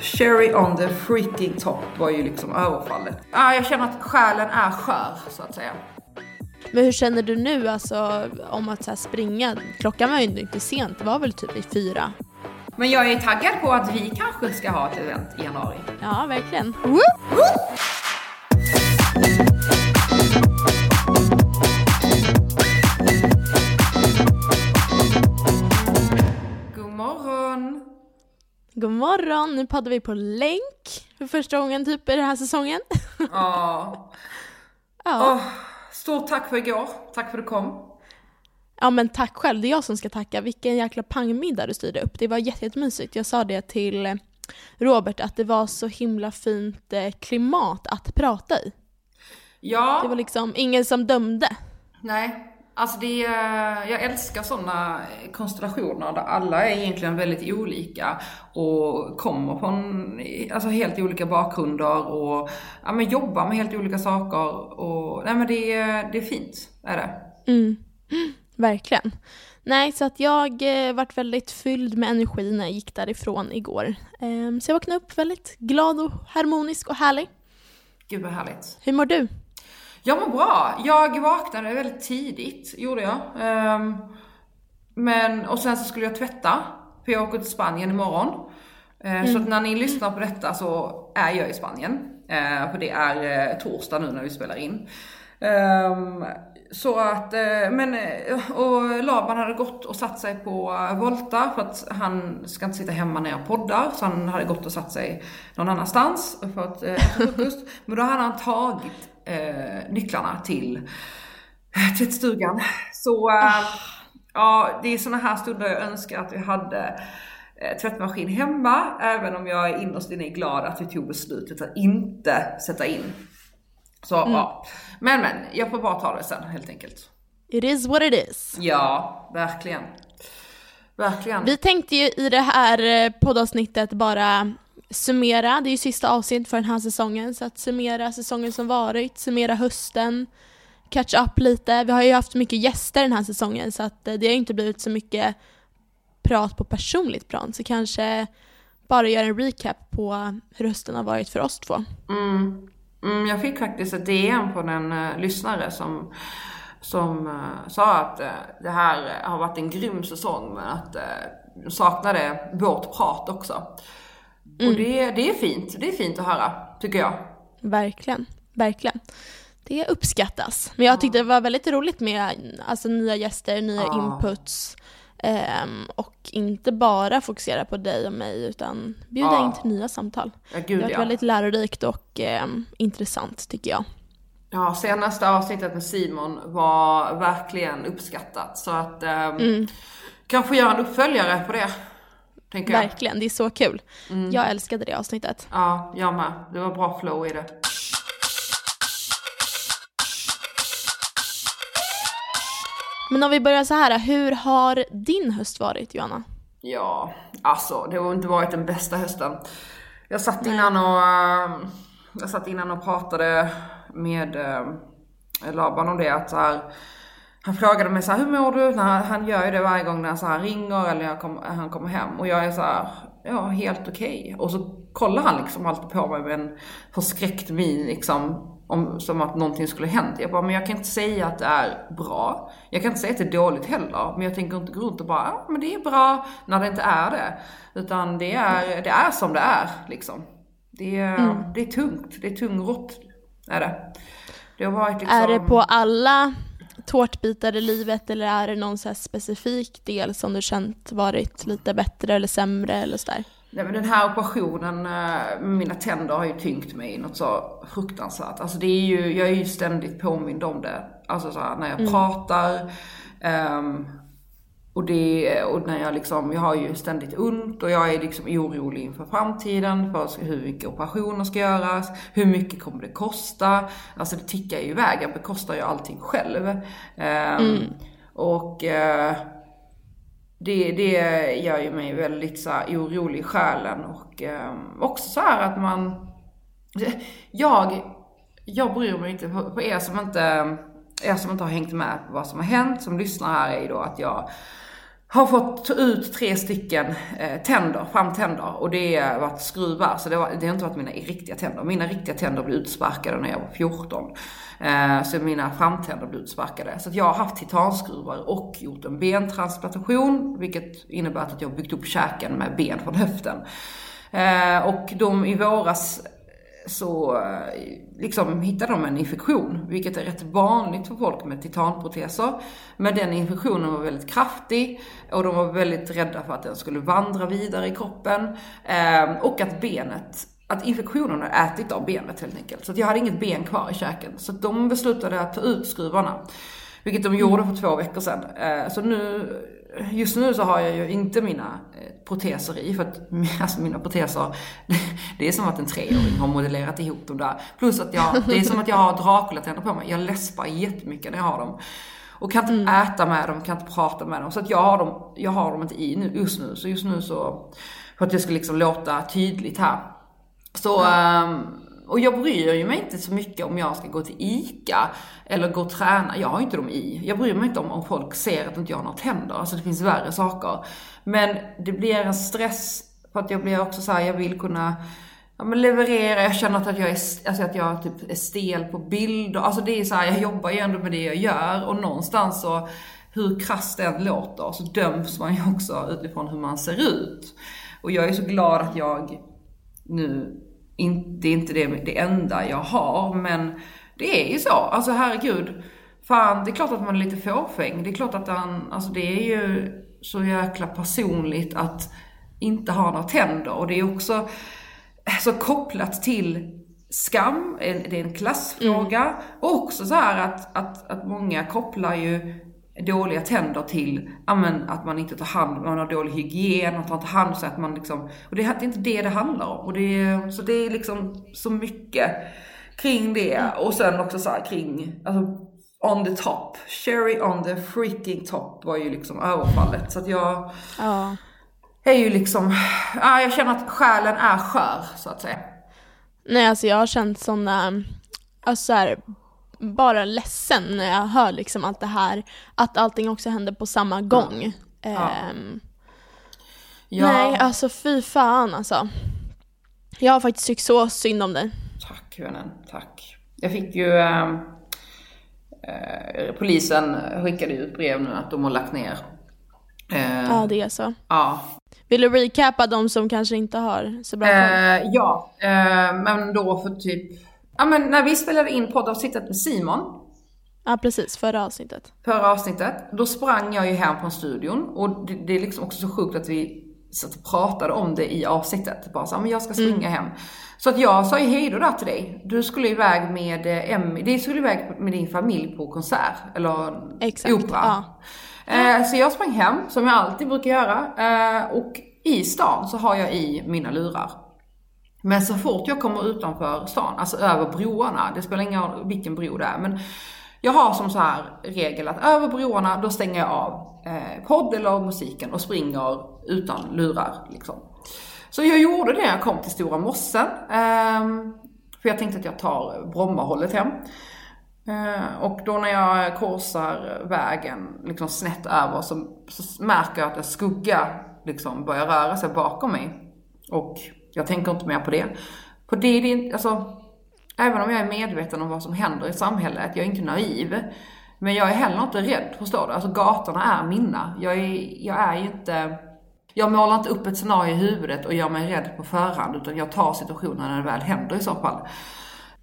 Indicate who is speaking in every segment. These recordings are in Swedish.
Speaker 1: Cherry on the freaking top var ju liksom överfallet. Ja, jag känner att själen är skör så att säga.
Speaker 2: Men hur känner du nu alltså om att så här springa? Klockan var ju inte sent, det var väl typ i fyra?
Speaker 1: Men jag är taggad på att vi kanske ska ha ett event i januari.
Speaker 2: Ja, verkligen.
Speaker 1: God morgon,
Speaker 2: nu poddar vi på länk för första gången typ i den här säsongen.
Speaker 1: Ja.
Speaker 2: Ja.
Speaker 1: Åh, stort tack för igår. Tack för att du kom.
Speaker 2: ja men tack själv, det är jag som ska tacka. Vilken jäkla pangmiddag du styrde upp. Det var jätte- jättemysigt. Jag sa det till eh, Robert att det var så himla fint eh, klimat att prata i.
Speaker 1: Ja.
Speaker 2: Det var liksom ingen som dömde.
Speaker 1: Nej, alltså det är, jag älskar sådana konstellationer där alla är egentligen väldigt olika och kommer från alltså helt olika bakgrunder och ja, men jobbar med helt olika saker och nej men det är, det är fint, är det.
Speaker 2: Mm. Verkligen. Nej, så att jag eh, vart väldigt fylld med energi när jag gick därifrån igår. Ehm, så jag vaknade upp väldigt glad och harmonisk och härlig.
Speaker 1: Gud vad härligt.
Speaker 2: Hur mår du?
Speaker 1: Jag mår bra. Jag vaknade väldigt tidigt, gjorde jag. Ehm, men, och sen så skulle jag tvätta, för jag åker till Spanien imorgon. Eh, Så att när ni lyssnar på detta så är jag i Spanien. Eh, för det är eh, torsdag nu när vi spelar in. Ehm, så att, eh, men, eh, och Laban hade gått och satt sig på Volta för att han ska inte sitta hemma när jag poddar. Så han hade gått och satt sig någon annanstans för att äta frukost. Men då hade han tagit eh, nycklarna till tvättstugan. Så eh, ja, det är såna här stunder jag önskar att vi hade eh, tvättmaskin hemma. Även om jag är innerst inne glad att vi tog beslutet att inte sätta in. Så ja. Men men, jag får bara ta det sen helt enkelt.
Speaker 2: It is what it is.
Speaker 1: Ja, verkligen. Verkligen.
Speaker 2: Vi tänkte ju i det här eh, poddavsnittet bara summera, det är ju sista avsnittet för den här säsongen, så att summera säsongen som varit, summera hösten, catch up lite. Vi har ju haft mycket gäster den här säsongen så att eh, det har inte blivit så mycket prat på personligt plan, så kanske bara göra en recap på hur hösten har varit för oss två.
Speaker 1: Mm. Mm, jag fick faktiskt ett DM från en uh, lyssnare som, som uh, sa att uh, det här har varit en grym säsong men att uh, saknade vårt prat också. Och det, det är fint, det är fint att höra, tycker jag.
Speaker 2: Verkligen, verkligen. Det uppskattas. Men jag tyckte det var väldigt roligt med alltså, nya gäster, nya
Speaker 1: Ja.
Speaker 2: inputs. ehm, och inte bara fokusera på dig och mig utan bjuda
Speaker 1: Ja.
Speaker 2: in till nya samtal.
Speaker 1: Ja,
Speaker 2: Det
Speaker 1: gud
Speaker 2: har varit
Speaker 1: ja.
Speaker 2: väldigt lärorikt och ehm, intressant tycker jag.
Speaker 1: Ja, senaste avsnittet med Simon var verkligen uppskattat. Så att um, kanske göra en uppföljare på det. Tänker jag.
Speaker 2: Verkligen, det är så kul. Jag älskade det avsnittet.
Speaker 1: Ja, jag med. Det var bra flow i det.
Speaker 2: Men om vi börjar så här, hur har din höst varit Johanna?
Speaker 1: Ja, alltså det har inte varit den bästa hösten. Jag satt innan och, ehm, jag satt innan och pratade med uh, Laban om det att så här, han frågade mig så här, hur mår du? När han, han gör ju det varje gång när så här, han ringer eller kom, han kommer hem. Och jag är så här, ja helt okej. Och så kollar han liksom alltid på mig med en förskräckt min liksom. Om, som att någonting skulle hänt. Jag bara, men jag kan inte säga att det är bra. Jag kan inte säga att det är dåligt heller. Men jag tänker inte gå runt och bara, ja men det är bra när det inte är det. Utan det är, det är som det är liksom. Det är, det är tungt, det är tungrott. Är det. Det har varit liksom...
Speaker 2: Är det på alla tårtbitar i livet eller är det någon så specifik del som du känt varit lite bättre eller sämre eller sådär?
Speaker 1: Nej men den här operationen eh, med mina tänder har ju tyngt mig något så fruktansvärt. Alltså det är ju, jag är ju ständigt påmind om det. Alltså så här, när jag pratar. ehm, och, det, och när jag liksom, jag har ju ständigt ont och jag är liksom orolig inför framtiden. För hur mycket operationer ska göras, hur mycket kommer det kosta? Alltså det tickar ju iväg, jag bekostar ju allting själv. Ehm, Och eh, det, det gör ju mig väldigt så här, orolig i själen och eh, också så här att man... Jag, jag bryr mig inte, på er som inte, er som inte har hängt med på vad som har hänt, som lyssnar här är ju då att jag har fått ta ut tre stycken eh, tänder, framtänder och det har varit skruvar. Så det, var, det har inte varit mina riktiga tänder. Mina riktiga tänder blev utsparkade när jag var 14. Eh, så mina framtänder blev utsparkade. Så jag har haft titanskruvar och gjort en bentransplantation. Vilket innebär att jag har byggt upp käken med ben från höften. Eh, och de i våras så eh, liksom hittade de en infektion, vilket är rätt vanligt för folk med titanproteser. Men den infektionen var väldigt kraftig och de var väldigt rädda för att den skulle vandra vidare i kroppen. Eh, och att benet, att infektionen har ätit av benet helt enkelt. Så att jag hade inget ben kvar i käken. Så att de beslutade att ta ut skruvarna. Vilket de gjorde för två veckor sedan. Eh, så nu just nu så har jag ju inte mina eh, proteser i, för att alltså mina proteser, det är som att en treåring har modellerat ihop dem där. Plus att jag, det är som att jag har Dracula-tänder på mig. Jag läspar jättemycket när jag har dem. Och kan inte mm. äta med dem, kan inte prata med dem. Så att jag har dem, jag har dem inte i nu, just nu. Så just nu så, för att det ska liksom låta tydligt här. Så, mm. um, och jag bryr ju mig inte så mycket om jag ska gå till ICA eller gå och träna. Jag har inte dem i. Jag bryr mig inte om om folk ser att inte jag har något händer. Alltså det finns värre saker. Men det blir en stress för att jag blir också så här, jag vill kunna ja, men leverera, jag känner att jag är, alltså att jag typ är stel på bilder. Alltså det är så här, jag jobbar ju ändå med det jag gör och någonstans så, hur krasst det än låter, så döms man ju också utifrån hur man ser ut. Och jag är så glad att jag nu in, det är inte det, det enda jag har, men det är ju så. Alltså herregud. Fan, det är klart att man är lite fåfäng. Det är klart att han, alltså det är ju så jäkla personligt att inte ha några tänder. Och det är också så kopplat till skam, det är en klassfråga. Mm. Och också så här att, att, att många kopplar ju dåliga tänder till amen, att man inte tar hand man har dålig hygien, man tar inte hand om sig, att man liksom, och det är inte det det handlar om. Och det, så det är liksom så mycket kring det. Och sen också så här kring, alltså on the top, cherry on the freaking top var ju liksom överfallet. Så att jag ja. är ju liksom, ja, jag känner att själen är skör så att säga.
Speaker 2: Nej alltså jag har känt sådana, alltså så här, bara ledsen när jag hör liksom allt det här, att allting också händer på samma gång. Ja. Um, ja. Nej, alltså fy fan alltså. Jag har faktiskt tyckt så synd om dig.
Speaker 1: Tack vännen, tack. Jag fick ju, äh, äh, polisen skickade ut brev nu att de har lagt ner.
Speaker 2: Äh, ja, det är så.
Speaker 1: Ja.
Speaker 2: Vill du recapa de som kanske inte har så bra koll?
Speaker 1: Ja, men då för typ Ja men när vi spelade in poddavsnittet med Simon.
Speaker 2: Ja precis, förra avsnittet.
Speaker 1: Förra avsnittet. Då sprang jag ju hem från studion och det, det är liksom också så sjukt att vi satt och pratade om det i avsnittet. Bara så men jag ska springa mm. hem. Så att jag sa ju hejdå där till dig. Du skulle iväg med eh, Emmy, du skulle iväg med din familj på konsert, eller
Speaker 2: Exakt,
Speaker 1: opera. Ja. Eh, så jag sprang hem, som jag alltid brukar göra. Eh, och i stan så har jag i mina lurar. Men så fort jag kommer utanför stan, alltså över broarna, det spelar ingen roll vilken bro det är, men jag har som så här regel att över broarna, då stänger jag av eh, podd eller musiken och springer utan lurar liksom. Så jag gjorde det när jag kom till Stora Mossen. Eh, för jag tänkte att jag tar Brommahållet hem. Eh, och då när jag korsar vägen liksom snett över så, så märker jag att en skugga liksom börjar röra sig bakom mig. Och jag tänker inte mer på det. På det, det alltså, även om jag är medveten om vad som händer i samhället, jag är inte naiv. Men jag är heller inte rädd, förstår du? Alltså gatorna är mina. Jag är, jag är inte, jag målar inte upp ett scenario i huvudet och gör mig rädd på förhand, utan jag tar situationen när det väl händer i så fall.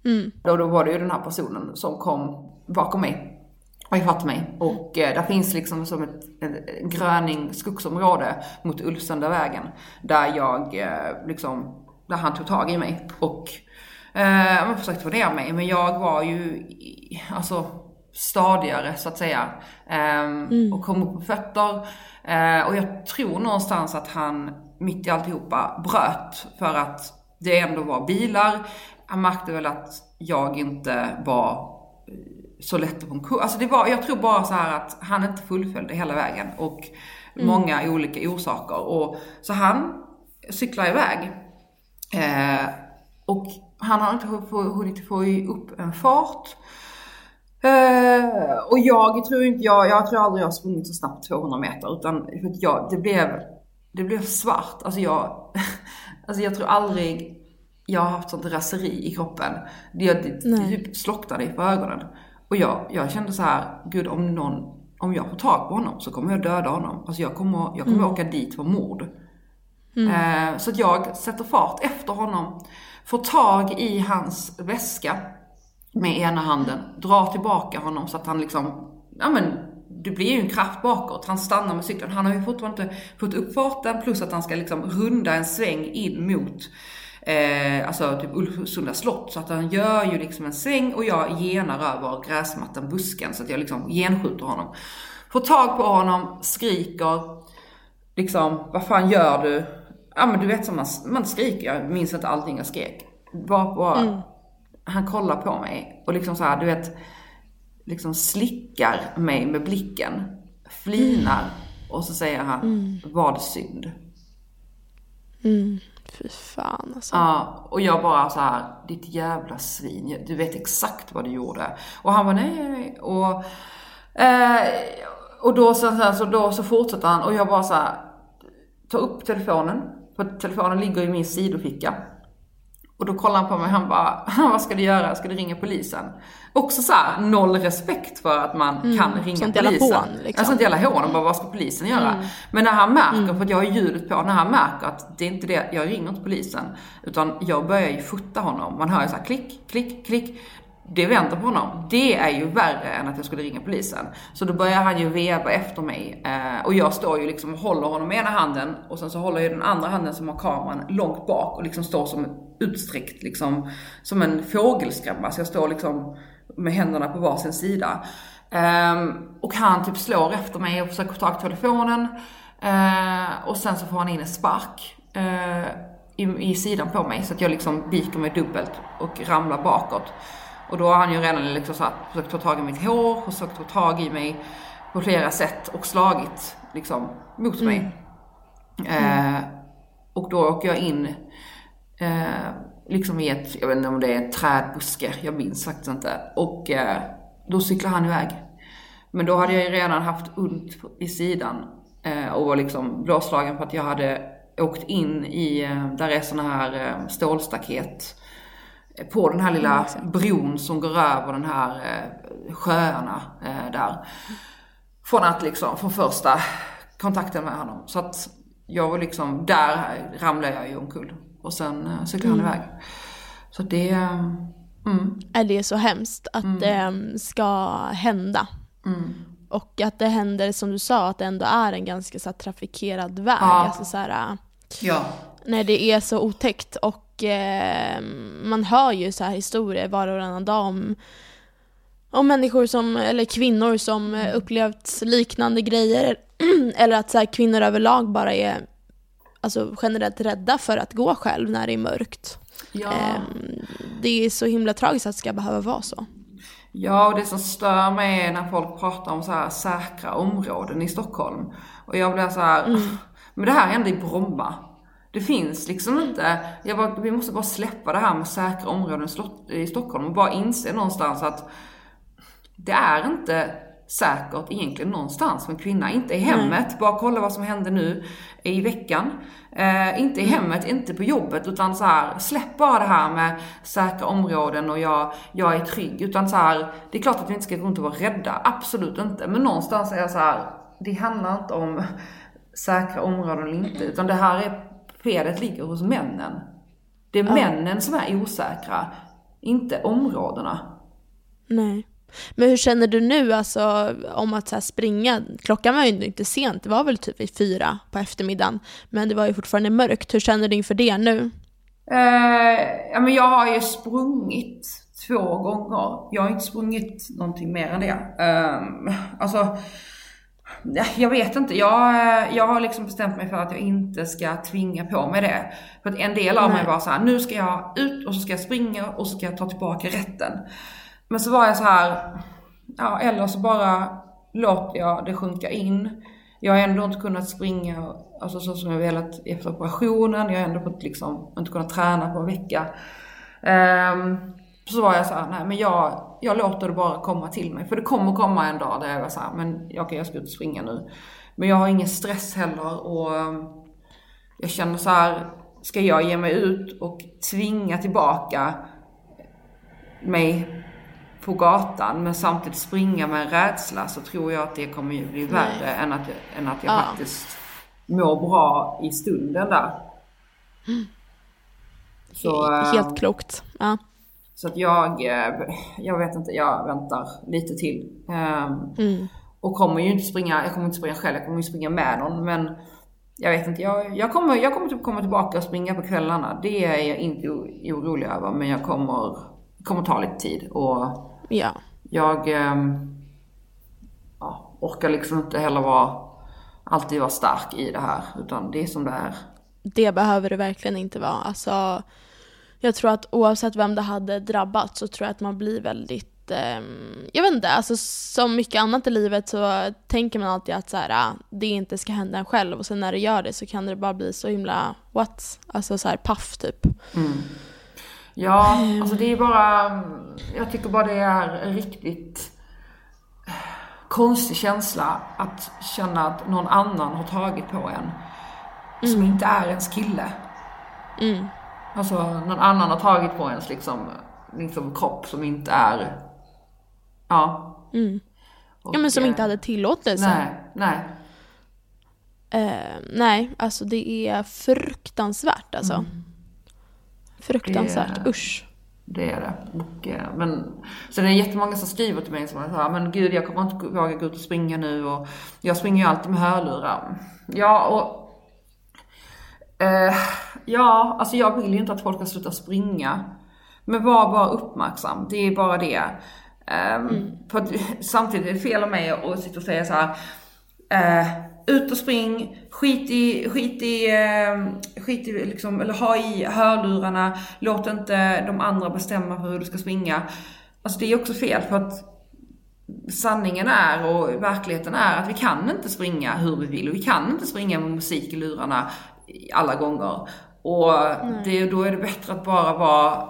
Speaker 1: Mm. Då, då var det ju den här personen som kom bakom mig och ifatt mig. Och eh, där finns liksom som ett, ett gröning skogsområde mot Ulvsunda vägen. Där jag eh, liksom, där han tog tag i mig. Och eh, försökte få ner mig. Men jag var ju, alltså stadigare så att säga. Eh, mm. Och kom upp på fötter. Eh, och jag tror någonstans att han mitt i alltihopa bröt för att det ändå var bilar. Han märkte väl att jag inte var så lätt på en kurs. Alltså det var, jag tror bara så här att han inte fullföljde hela vägen och mm. många olika orsaker. Och, så han cyklar iväg. Eh, och han har inte hunnit få upp en fart. Eh, och jag tror inte, jag, jag tror aldrig jag har sprungit så snabbt 200 meter utan för att jag, det blev, det blev svart. Alltså jag, alltså jag tror aldrig jag har haft sånt raseri i kroppen. Det typ slocknade för ögonen. Och jag, jag kände så här, gud om någon, om jag får tag på honom så kommer jag döda honom. Alltså jag kommer, jag kommer mm. åka dit för mord. Mm. Eh, så att jag sätter fart efter honom, får tag i hans väska med ena handen, drar tillbaka honom så att han liksom, ja men det blir ju en kraft bakåt. Han stannar med cykeln. Han har ju fortfarande inte fått upp farten plus att han ska liksom runda en sväng in mot eh, alltså typ Ulvsunda slott. Så att han gör ju liksom en sväng och jag genar över gräsmattan, busken, så att jag liksom genskjuter honom. Får tag på honom, skriker, liksom, vad fan gör du? Ja men du vet som man, man skriker, jag minns inte allting jag skrek. Bara, bara mm. Han kollar på mig och liksom så här, du vet, liksom slickar mig med blicken, flinar mm. och så säger han, mm. var det synd?
Speaker 2: Mm. Fy fan alltså.
Speaker 1: Ja, och jag bara så här, ditt jävla svin, du vet exakt vad du gjorde. Och han var nej, och, eh, och då så, så, då så fortsätter han och jag bara så här, ta upp telefonen, för telefonen ligger i min sidoficka. Och då kollar han på mig han bara, vad ska du göra? Ska du ringa polisen? Också så här, noll respekt för att man mm, kan ringa sånt polisen. Hån, liksom. Sånt jävla hån. Och bara, vad ska polisen göra? Mm. Men när han märker, mm. för att jag har ljudet på, när han märker att det är inte det, jag ringer inte polisen. Utan jag börjar ju fota honom. Man hör ju så här, klick, klick, klick det väntar på honom. Det är ju värre än att jag skulle ringa polisen. Så då börjar han ju veva efter mig. Eh, och jag står ju liksom och håller honom med ena handen och sen så håller jag den andra handen som har kameran långt bak och liksom står som utsträckt liksom som en fågelskrämma. Så alltså jag står liksom med händerna på varsin sida. Eh, och han typ slår efter mig och försöker få tag i telefonen. Eh, och sen så får han in en spark eh, i, i sidan på mig så att jag liksom viker mig dubbelt och ramlar bakåt. Och då har han ju redan liksom så här, försökt ta tag i mitt hår, försökt ta tag i mig på flera sätt och slagit liksom mot mig. Mm. Eh, och då åker jag in eh, liksom i ett, jag vet inte om det är en trädbuske, jag minns faktiskt inte. Och eh, då cyklar han iväg. Men då hade jag ju redan haft ont i sidan eh, och var liksom blåslagen för att jag hade åkt in i, eh, där är såna här eh, stålstaket på den här lilla mm, bron som går över den här eh, sjöarna eh, där. Från att liksom, från första kontakten med honom. Så att jag var liksom, där ramlade jag ju omkull. Och sen eh, cyklade mm. han iväg. Så det, mm.
Speaker 2: Är det så hemskt att mm. det ska hända? Mm. Och att det händer, som du sa, att det ändå är en ganska så trafikerad väg. Ja. Alltså, så här, ja. När det är så otäckt och eh, man hör ju så här historier var och varannan dag om, om människor som, eller kvinnor som mm. upplevt liknande grejer. eller att så här, kvinnor överlag bara är alltså, generellt rädda för att gå själv när det är mörkt. Ja. Eh, det är så himla tragiskt att det ska behöva vara så.
Speaker 1: Ja, och det som stör mig är när folk pratar om så här säkra områden i Stockholm. Och jag blir så här, mm. men det här hände i Bromma. Det finns liksom inte, jag bara, vi måste bara släppa det här med säkra områden i Stockholm och bara inse någonstans att det är inte säkert egentligen någonstans med kvinna. Inte i hemmet, mm. bara kolla vad som hände nu i veckan. Eh, inte i mm. hemmet, inte på jobbet, utan så här, släpp bara det här med säkra områden och jag, jag är trygg. Utan så här, det är klart att vi inte ska gå runt och vara rädda, absolut inte. Men någonstans är jag så här, det handlar inte om säkra områden eller inte, utan det här är felet ligger hos männen. Det är ja. männen som är osäkra, inte områdena.
Speaker 2: Nej. Men hur känner du nu alltså om att så springa? Klockan var ju inte sent, det var väl typ vid fyra på eftermiddagen. Men det var ju fortfarande mörkt. Hur känner du inför det nu?
Speaker 1: Eh, ja, men jag har ju sprungit två gånger. Jag har inte sprungit någonting mer än det. Eh, alltså, jag vet inte. Jag, jag har liksom bestämt mig för att jag inte ska tvinga på mig det. För att en del av Nej. mig var så här, nu ska jag ut och så ska jag springa och så ska jag ta tillbaka rätten. Men så var jag så här, ja eller så bara låter jag det sjunka in. Jag har ändå inte kunnat springa alltså så som jag velat efter operationen. Jag har ändå fått liksom, inte kunnat träna på en vecka. Um, Så var jag så här, nej men jag, jag låter det bara komma till mig. För det kommer komma en dag där jag var så här, men jag, jag ska ut och springa nu. Men jag har ingen stress heller och um, jag känner så här, ska jag ge mig ut och tvinga tillbaka mig på gatan men samtidigt springa med en rädsla så tror jag att det kommer ju bli värre än att, än att jag
Speaker 2: Ja.
Speaker 1: faktiskt mår bra i stunden där. Så, eh,
Speaker 2: Helt klokt. Ja.
Speaker 1: Så att jag, eh, jag vet inte, jag väntar lite till. Ehm,
Speaker 2: Mm.
Speaker 1: Och kommer ju inte springa, jag kommer inte springa själv, jag kommer ju springa med någon men jag vet inte, jag, jag kommer, jag kommer typ komma tillbaka och springa på kvällarna. Det är jag inte orolig över men jag kommer, kommer ta lite tid och
Speaker 2: ja.
Speaker 1: jag ehm, ja, orkar liksom inte heller vara, alltid vara stark i det här utan det är som det är.
Speaker 2: Det behöver det verkligen inte vara. Alltså, jag tror att oavsett vem det hade drabbat så tror jag att man blir väldigt, ehm, jag vet inte, alltså som mycket annat i livet så tänker man alltid att så här, ah, det inte ska hända en själv och sen när det gör det så kan det bara bli så himla, what? Alltså så här paff typ.
Speaker 1: Ja, alltså det är bara, jag tycker bara det är en riktigt konstig känsla att känna att någon annan har tagit på en som inte är ens kille.
Speaker 2: Mm.
Speaker 1: Alltså någon annan har tagit på ens liksom, liksom kropp som inte är, ja.
Speaker 2: Mm.
Speaker 1: Och,
Speaker 2: Ja men som
Speaker 1: eh,
Speaker 2: inte hade tillåtelse.
Speaker 1: Nej, nej.
Speaker 2: Eh, nej, alltså det är fruktansvärt alltså. Fruktansvärt,
Speaker 1: Det-
Speaker 2: usch.
Speaker 1: Det är det. Och, eh, men, så det är jättemånga som skriver till mig som säger men gud jag kommer inte våga gå ut och springa nu och jag springer ju alltid med hörlurar. Ja och eh, Ja, alltså jag vill ju inte att folk ska sluta springa. Men var bara uppmärksam, det är bara det. Ehm, för att, samtidigt är det fel av mig att sitta och säga så här. Eh, ut och spring, skit i, skit i, eh, skit i liksom, eller ha i hörlurarna, låt inte de andra bestämma hur du ska springa. Alltså det är också fel för att sanningen är och verkligheten är att vi kan inte springa hur vi vill och vi kan inte springa med musik i lurarna alla gånger. Och det, då är det bättre att bara vara,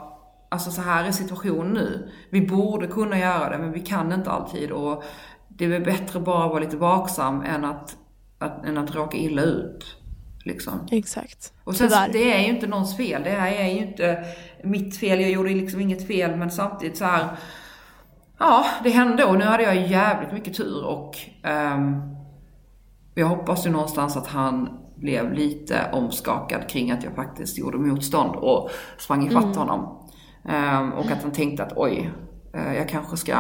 Speaker 1: alltså så här är situationen nu. Vi borde kunna göra det men vi kan inte alltid och det är väl bättre bara att vara lite vaksam än att, att, än att råka illa ut. Liksom.
Speaker 2: Exakt.
Speaker 1: Och sen,
Speaker 2: Tyvärr.
Speaker 1: det är ju inte någons fel. Det här är ju inte mitt fel. Jag gjorde liksom inget fel men samtidigt så här. Ja, det hände och nu hade jag jävligt mycket tur och ehm, jag hoppas ju någonstans att han blev lite omskakad kring att jag faktiskt gjorde motstånd och sprang ifatt honom. Ehm, och att han tänkte att oj, eh, jag kanske ska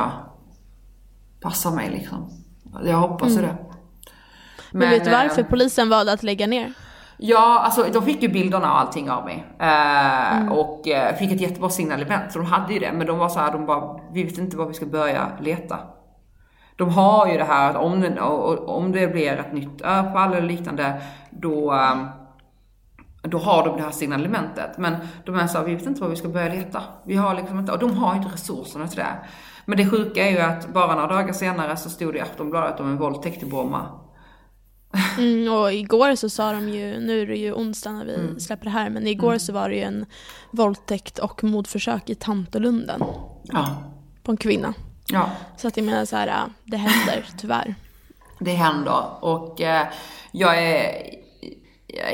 Speaker 1: passa mig liksom. Jag hoppas ju det.
Speaker 2: Men, vet du varför
Speaker 1: ehm,
Speaker 2: polisen valde att lägga ner?
Speaker 1: Ja, alltså de fick ju bilderna och allting av mig. Eh, Och eh, fick ett jättebra signalement, så de hade ju det. Men de var så här, de bara, vi vet inte var vi ska börja leta. De har ju det här att om och- om det blir ett nytt överfall eller liknande, då, eh, då har de det här signalementet. Men de är så vi vet inte var vi ska börja leta. Vi har liksom inte, och de har inte resurserna till det. Men det sjuka är ju att bara några dagar senare så stod det i Aftonbladet om en våldtäkt i Bromma.
Speaker 2: Mm, och igår så sa de ju, nu är det ju onsdag när vi
Speaker 1: Mm.
Speaker 2: släpper det här, men igår så var det ju en våldtäkt och mordförsök i Tantolunden
Speaker 1: Ja.
Speaker 2: på en kvinna.
Speaker 1: Ja.
Speaker 2: Så att jag menar så här, äh, det händer tyvärr.
Speaker 1: Det händer och eh, jag är,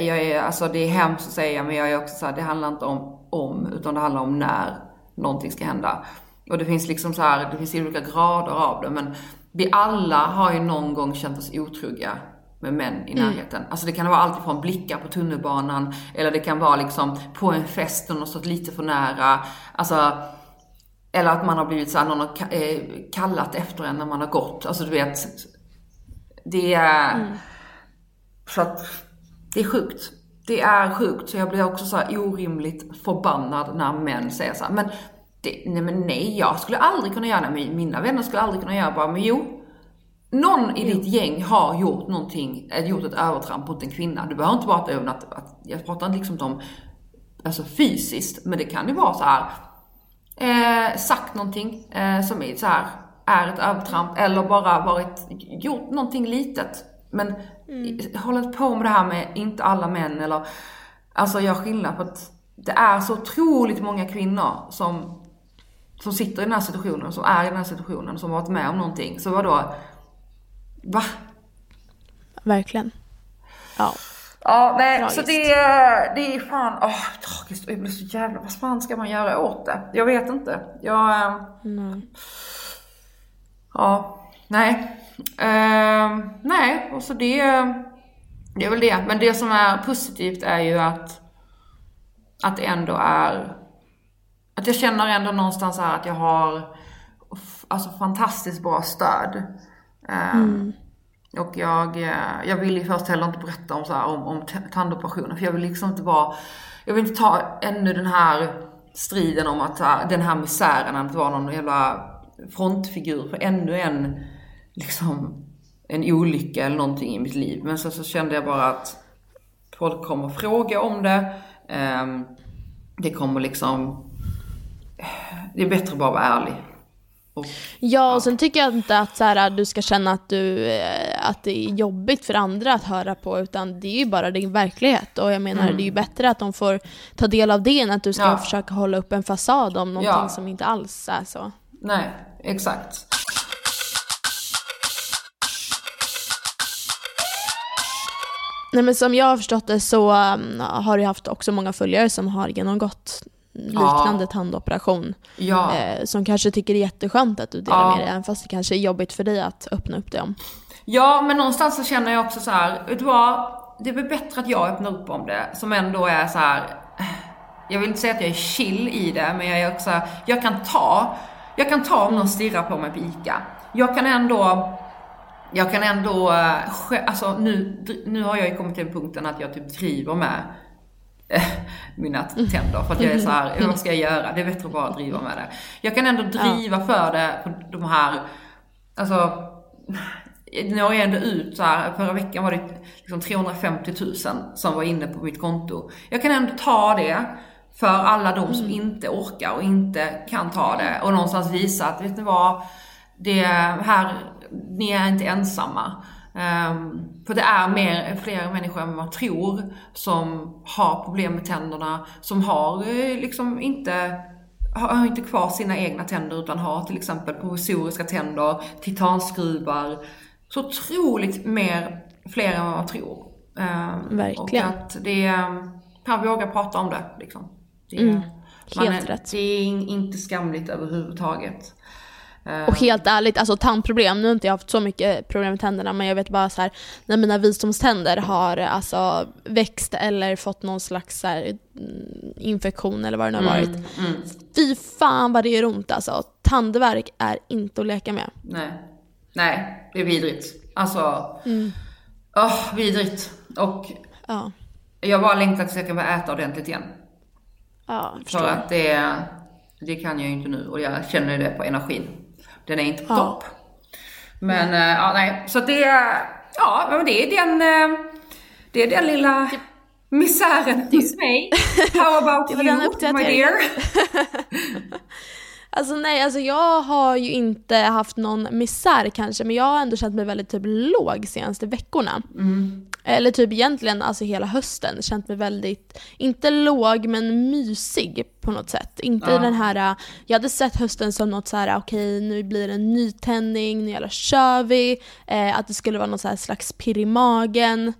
Speaker 1: jag är, alltså det är hemskt att säga men jag är också så här, det handlar inte om om utan det handlar om när någonting ska hända. Och det finns liksom så här, det finns olika grader av det men vi alla har ju någon gång känt oss otrygga med män i närheten. Alltså det kan vara allt från blickar på tunnelbanan eller det kan vara liksom på en fest och någon stått lite för nära. Alltså eller att man har blivit så här, någon har eh, kallat efter en när man har gått. Alltså du vet, det är... Så att, det är sjukt. Det är sjukt. Så jag blir också så här orimligt förbannad när män säger så här, men, det, nej men nej, jag skulle aldrig kunna göra det. Men Mina vänner skulle aldrig kunna göra det. bara, men jo. Någon i ditt gäng har gjort någonting, eh, gjort ett övertramp mot en kvinna. Du behöver inte prata över att, att jag pratar inte liksom om alltså fysiskt, men det kan ju vara så här eh, sagt någonting eh, som är så här är ett övertramp eller bara varit, gjort någonting litet. Men mm. hållit på med det här med inte alla män eller, alltså gör skillnad på att det är så otroligt många kvinnor som som sitter i den här situationen, som är i den här situationen, som har varit med om någonting. Så vadå? Va?
Speaker 2: Verkligen. Ja.
Speaker 1: Ja, nej,
Speaker 2: Tragiskt.
Speaker 1: så det, det är fan, åh, tragiskt. Och jag blir så jävla, vad fan ska man göra åt det? Jag vet inte. Jag, eh,
Speaker 2: Mm.
Speaker 1: ja, nej. Ehm, nej, och så det, det är väl det. Men det som är positivt är ju att, att det ändå är, att jag känner ändå någonstans här att jag har alltså fantastiskt bra stöd. Ehm, och jag, eh, jag vill ju först heller inte berätta om, så här, om, om tandoperationen för jag vill liksom inte vara, jag vill inte ta ännu den här striden om att eh, den här misären, att vara någon jävla frontfigur för ännu en, liksom, en olycka eller någonting i mitt liv. Men så, så kände jag bara att folk kommer fråga om det. Ehm, det kommer liksom, det är bättre att bara vara ärlig. Och,
Speaker 2: Ja, och sen tycker jag inte att så här, du ska känna att, du, eh, att det är jobbigt för andra att höra på, utan det är ju bara din verklighet. Och jag menar, det är ju bättre att de får ta del av det än att du ska
Speaker 1: Ja.
Speaker 2: försöka hålla upp en fasad om någonting
Speaker 1: Ja.
Speaker 2: som inte alls är så.
Speaker 1: nej, exakt.
Speaker 2: Nej men som jag har förstått det så um, har du haft också många följare som har genomgått liknande
Speaker 1: Ja.
Speaker 2: tandoperation.
Speaker 1: Ja.
Speaker 2: Eh, som kanske tycker det är jätteskönt att du delar
Speaker 1: Ja.
Speaker 2: med dig, även fast det kanske är jobbigt för dig att öppna upp det om.
Speaker 1: Ja, men någonstans så känner jag också så här, vet du vad? Det är väl bättre att jag öppnar upp om det, som ändå är så här. Jag vill inte säga att jag är chill i det, men jag är också, jag kan ta, jag kan ta om någon stirrar på mig på ICA. Jag kan ändå, jag kan ändå, eh, alltså nu, nu har jag ju kommit till den punkten att jag typ driver med eh, mina tänder för att jag är så här, vad ska jag göra? Det är bättre att bara driva med det. Jag kan ändå driva för det på de här, alltså har jag ändå ut så här, förra veckan var det liksom 350 000 som var inne på mitt konto. Jag kan ändå ta det för alla de som inte orkar och inte kan ta det och någonstans visa att, vet ni vad? Det här, ni är inte ensamma. Ehm, för det är mer, fler människor än man tror som har problem med tänderna, som har eh, liksom inte har inte kvar sina egna tänder utan har till exempel provisoriska tänder, titanskruvar. Så otroligt mer, fler än vad man tror. Ehm,
Speaker 2: Verkligen.
Speaker 1: Och att det man vågar prata om det liksom. Det,
Speaker 2: Mm,
Speaker 1: man
Speaker 2: helt
Speaker 1: är,
Speaker 2: rätt.
Speaker 1: Det är in- inte skamligt överhuvudtaget. Ehm,
Speaker 2: Och helt ärligt, alltså tandproblem, nu har inte jag haft så mycket problem med tänderna men jag vet bara så här när mina visdomständer har alltså växt eller fått någon slags så här, mm, infektion eller vad det nu har varit.
Speaker 1: mm,
Speaker 2: Fy fan vad det gör ont alltså. Tandvärk är inte att leka med.
Speaker 1: nej. Nej, det är vidrigt. Alltså,
Speaker 2: Mm.
Speaker 1: åh, vidrigt. Och
Speaker 2: Ja,
Speaker 1: jag bara längtar tills jag kan börja äta ordentligt igen.
Speaker 2: ja.
Speaker 1: För att det, det kan jag ju inte nu och jag känner det på energin. Den är inte på
Speaker 2: Ja.
Speaker 1: topp. Men eh, ja, nej. Så det, ja, men det är den, eh, det är den lilla misären hos mig. How about you, my dear?
Speaker 2: Alltså nej, alltså jag har ju inte haft någon misär kanske, men jag har ändå känt mig väldigt typ låg senaste veckorna. Eller typ egentligen alltså hela hösten, känt mig väldigt, inte låg men mysig på något sätt. Inte
Speaker 1: Ja.
Speaker 2: den här, äh, jag hade sett hösten som något så här: okej nu blir det en nytändning, nu jävlar kör vi. Eh, att det skulle vara någon så här slags pirr i magen.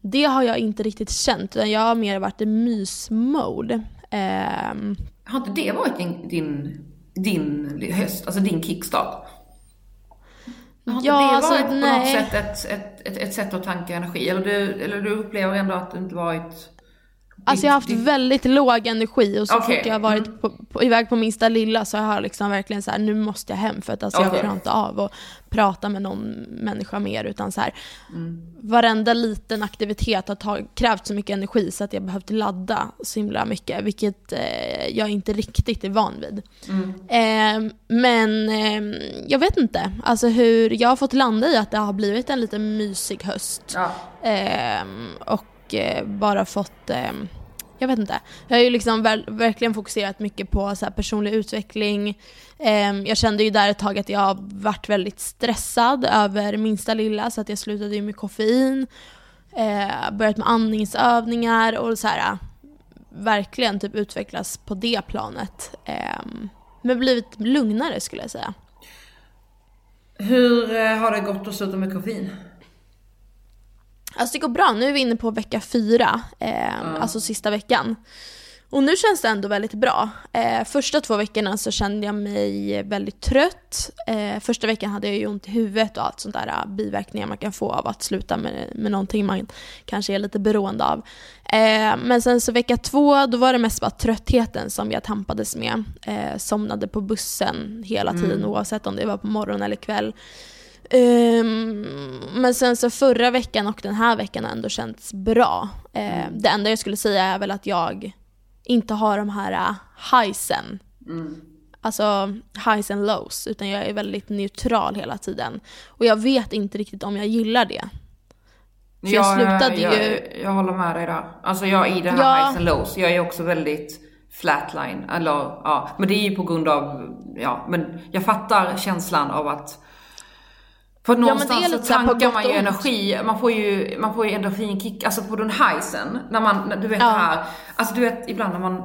Speaker 2: Det har jag inte riktigt känt, utan jag har mer varit i mysmode. Ehm,
Speaker 1: Har inte det varit din, din, din höst, alltså din kickstart? Har inte
Speaker 2: Ja,
Speaker 1: det
Speaker 2: alltså,
Speaker 1: varit på något
Speaker 2: nej.
Speaker 1: sätt ett, ett, ett, ett sätt att tanka energi? Eller du, eller du upplever ändå att det inte varit...
Speaker 2: Alltså jag har haft väldigt låg energi och så
Speaker 1: Okej,
Speaker 2: fort jag har varit på, på, iväg på minsta lilla så har jag liksom verkligen så här: nu måste jag hem för att alltså jag
Speaker 1: Okej.
Speaker 2: klarar inte av att prata med någon människa mer utan så här,
Speaker 1: Mm.
Speaker 2: varenda liten aktivitet har tag, krävt så mycket energi så att jag behövt ladda så himla mycket vilket eh, jag inte riktigt är van vid.
Speaker 1: Mm.
Speaker 2: Eh, men eh, jag vet inte, alltså hur, jag har fått landa i att det har blivit en lite mysig höst.
Speaker 1: Ja.
Speaker 2: Ehm, och Eh, bara fått, eh, jag vet inte. Jag har ju liksom verkligen fokuserat mycket på så här, personlig utveckling. Ehm, jag kände ju där ett tag att jag har varit väldigt stressad över minsta lilla så att jag slutade ju med koffein. Eh, börjat med andningsövningar och så här verkligen typ utvecklas på det planet. Ehm, men blivit lugnare skulle jag säga.
Speaker 1: Hur har det gått att sluta med koffein?
Speaker 2: Alltså det går bra, nu är vi inne på vecka fyra, eh,
Speaker 1: Mm.
Speaker 2: alltså sista veckan. Och nu känns det ändå väldigt bra. Eh, första två veckorna så kände jag mig väldigt trött. Eh, första veckan hade jag ju ont i huvudet och allt sånt där eh, biverkningar man kan få av att sluta med, med någonting man kanske är lite beroende av. Eh, men sen så vecka två, då var det mest bara tröttheten som jag tampades med. Eh, somnade på bussen hela tiden oavsett om det var på morgon eller kväll. Ehm, men sen så förra veckan och den här veckan har ändå känts bra. Eh, det enda jag skulle säga är väl att jag inte har de här uh, highsen. Alltså highs and lows. Utan jag är väldigt neutral hela tiden. Och jag vet inte riktigt om jag gillar det. För jag slutade
Speaker 1: jag,
Speaker 2: ju-
Speaker 1: Jag håller med dig där. Alltså jag i det här
Speaker 2: Ja.
Speaker 1: highs and lows, jag är också väldigt flatline. Eller ja, men det är ju på grund av, ja, men jag fattar känslan av att för någonstans
Speaker 2: lite
Speaker 1: så tankar man ju energi, man får ju, man får ju endorfinkick, alltså på den highsen, när man, när- du vet
Speaker 2: Ja.
Speaker 1: här, alltså du vet ibland när man,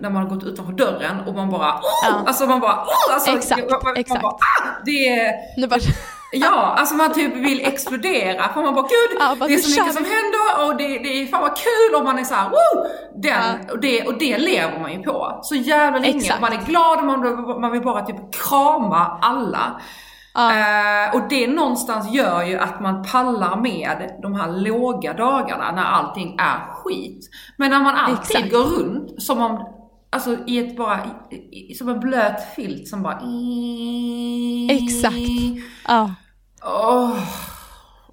Speaker 1: när man har gått utanför dörren och man bara, oh!
Speaker 2: Ja.
Speaker 1: alltså man bara, oh! alltså,
Speaker 2: Exakt,
Speaker 1: man, man,
Speaker 2: exakt.
Speaker 1: Man bara, ah! Det är,
Speaker 2: bara,
Speaker 1: Ja, alltså man typ vill explodera för man bara gud,
Speaker 2: Ja, bara,
Speaker 1: det är så mycket som händer och det, det är fan vad kul och man är såhär woo! Den, och, det, och det lever man ju på så jävla länge.
Speaker 2: Exakt.
Speaker 1: Man är glad och man, man vill bara typ krama alla. Eh, och det någonstans gör ju att man pallar med de här låga dagarna när allting är skit. Men när man alltid
Speaker 2: Exakt.
Speaker 1: går runt som om, alltså i ett bara, i, som en blöt filt som bara
Speaker 2: Exakt. ja.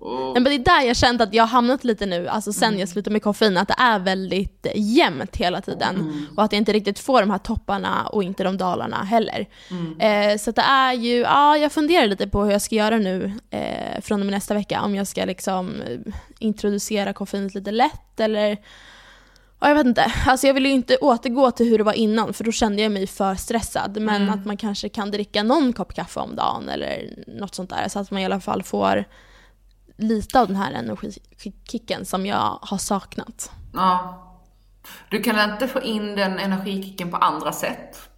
Speaker 1: Åh.
Speaker 2: Nej, men det är där jag känt att jag har hamnat lite nu, alltså sen jag slutade med koffein, att det är väldigt jämnt hela tiden. Och att jag inte riktigt får de här topparna och inte de dalarna heller. Eh, så det är ju, ja jag funderar lite på hur jag ska göra nu eh, från och med nästa vecka. Om jag ska liksom eh, introducera koffeinet lite lätt eller Ja, jag vet inte. Alltså jag vill ju inte återgå till hur det var innan för då kände jag mig för stressad. Men att man kanske kan dricka någon kopp kaffe om dagen eller något sånt där. Så att man i alla fall får lite av den här energikicken som jag har saknat.
Speaker 1: Ja. Du kan inte få in den energikicken på andra sätt.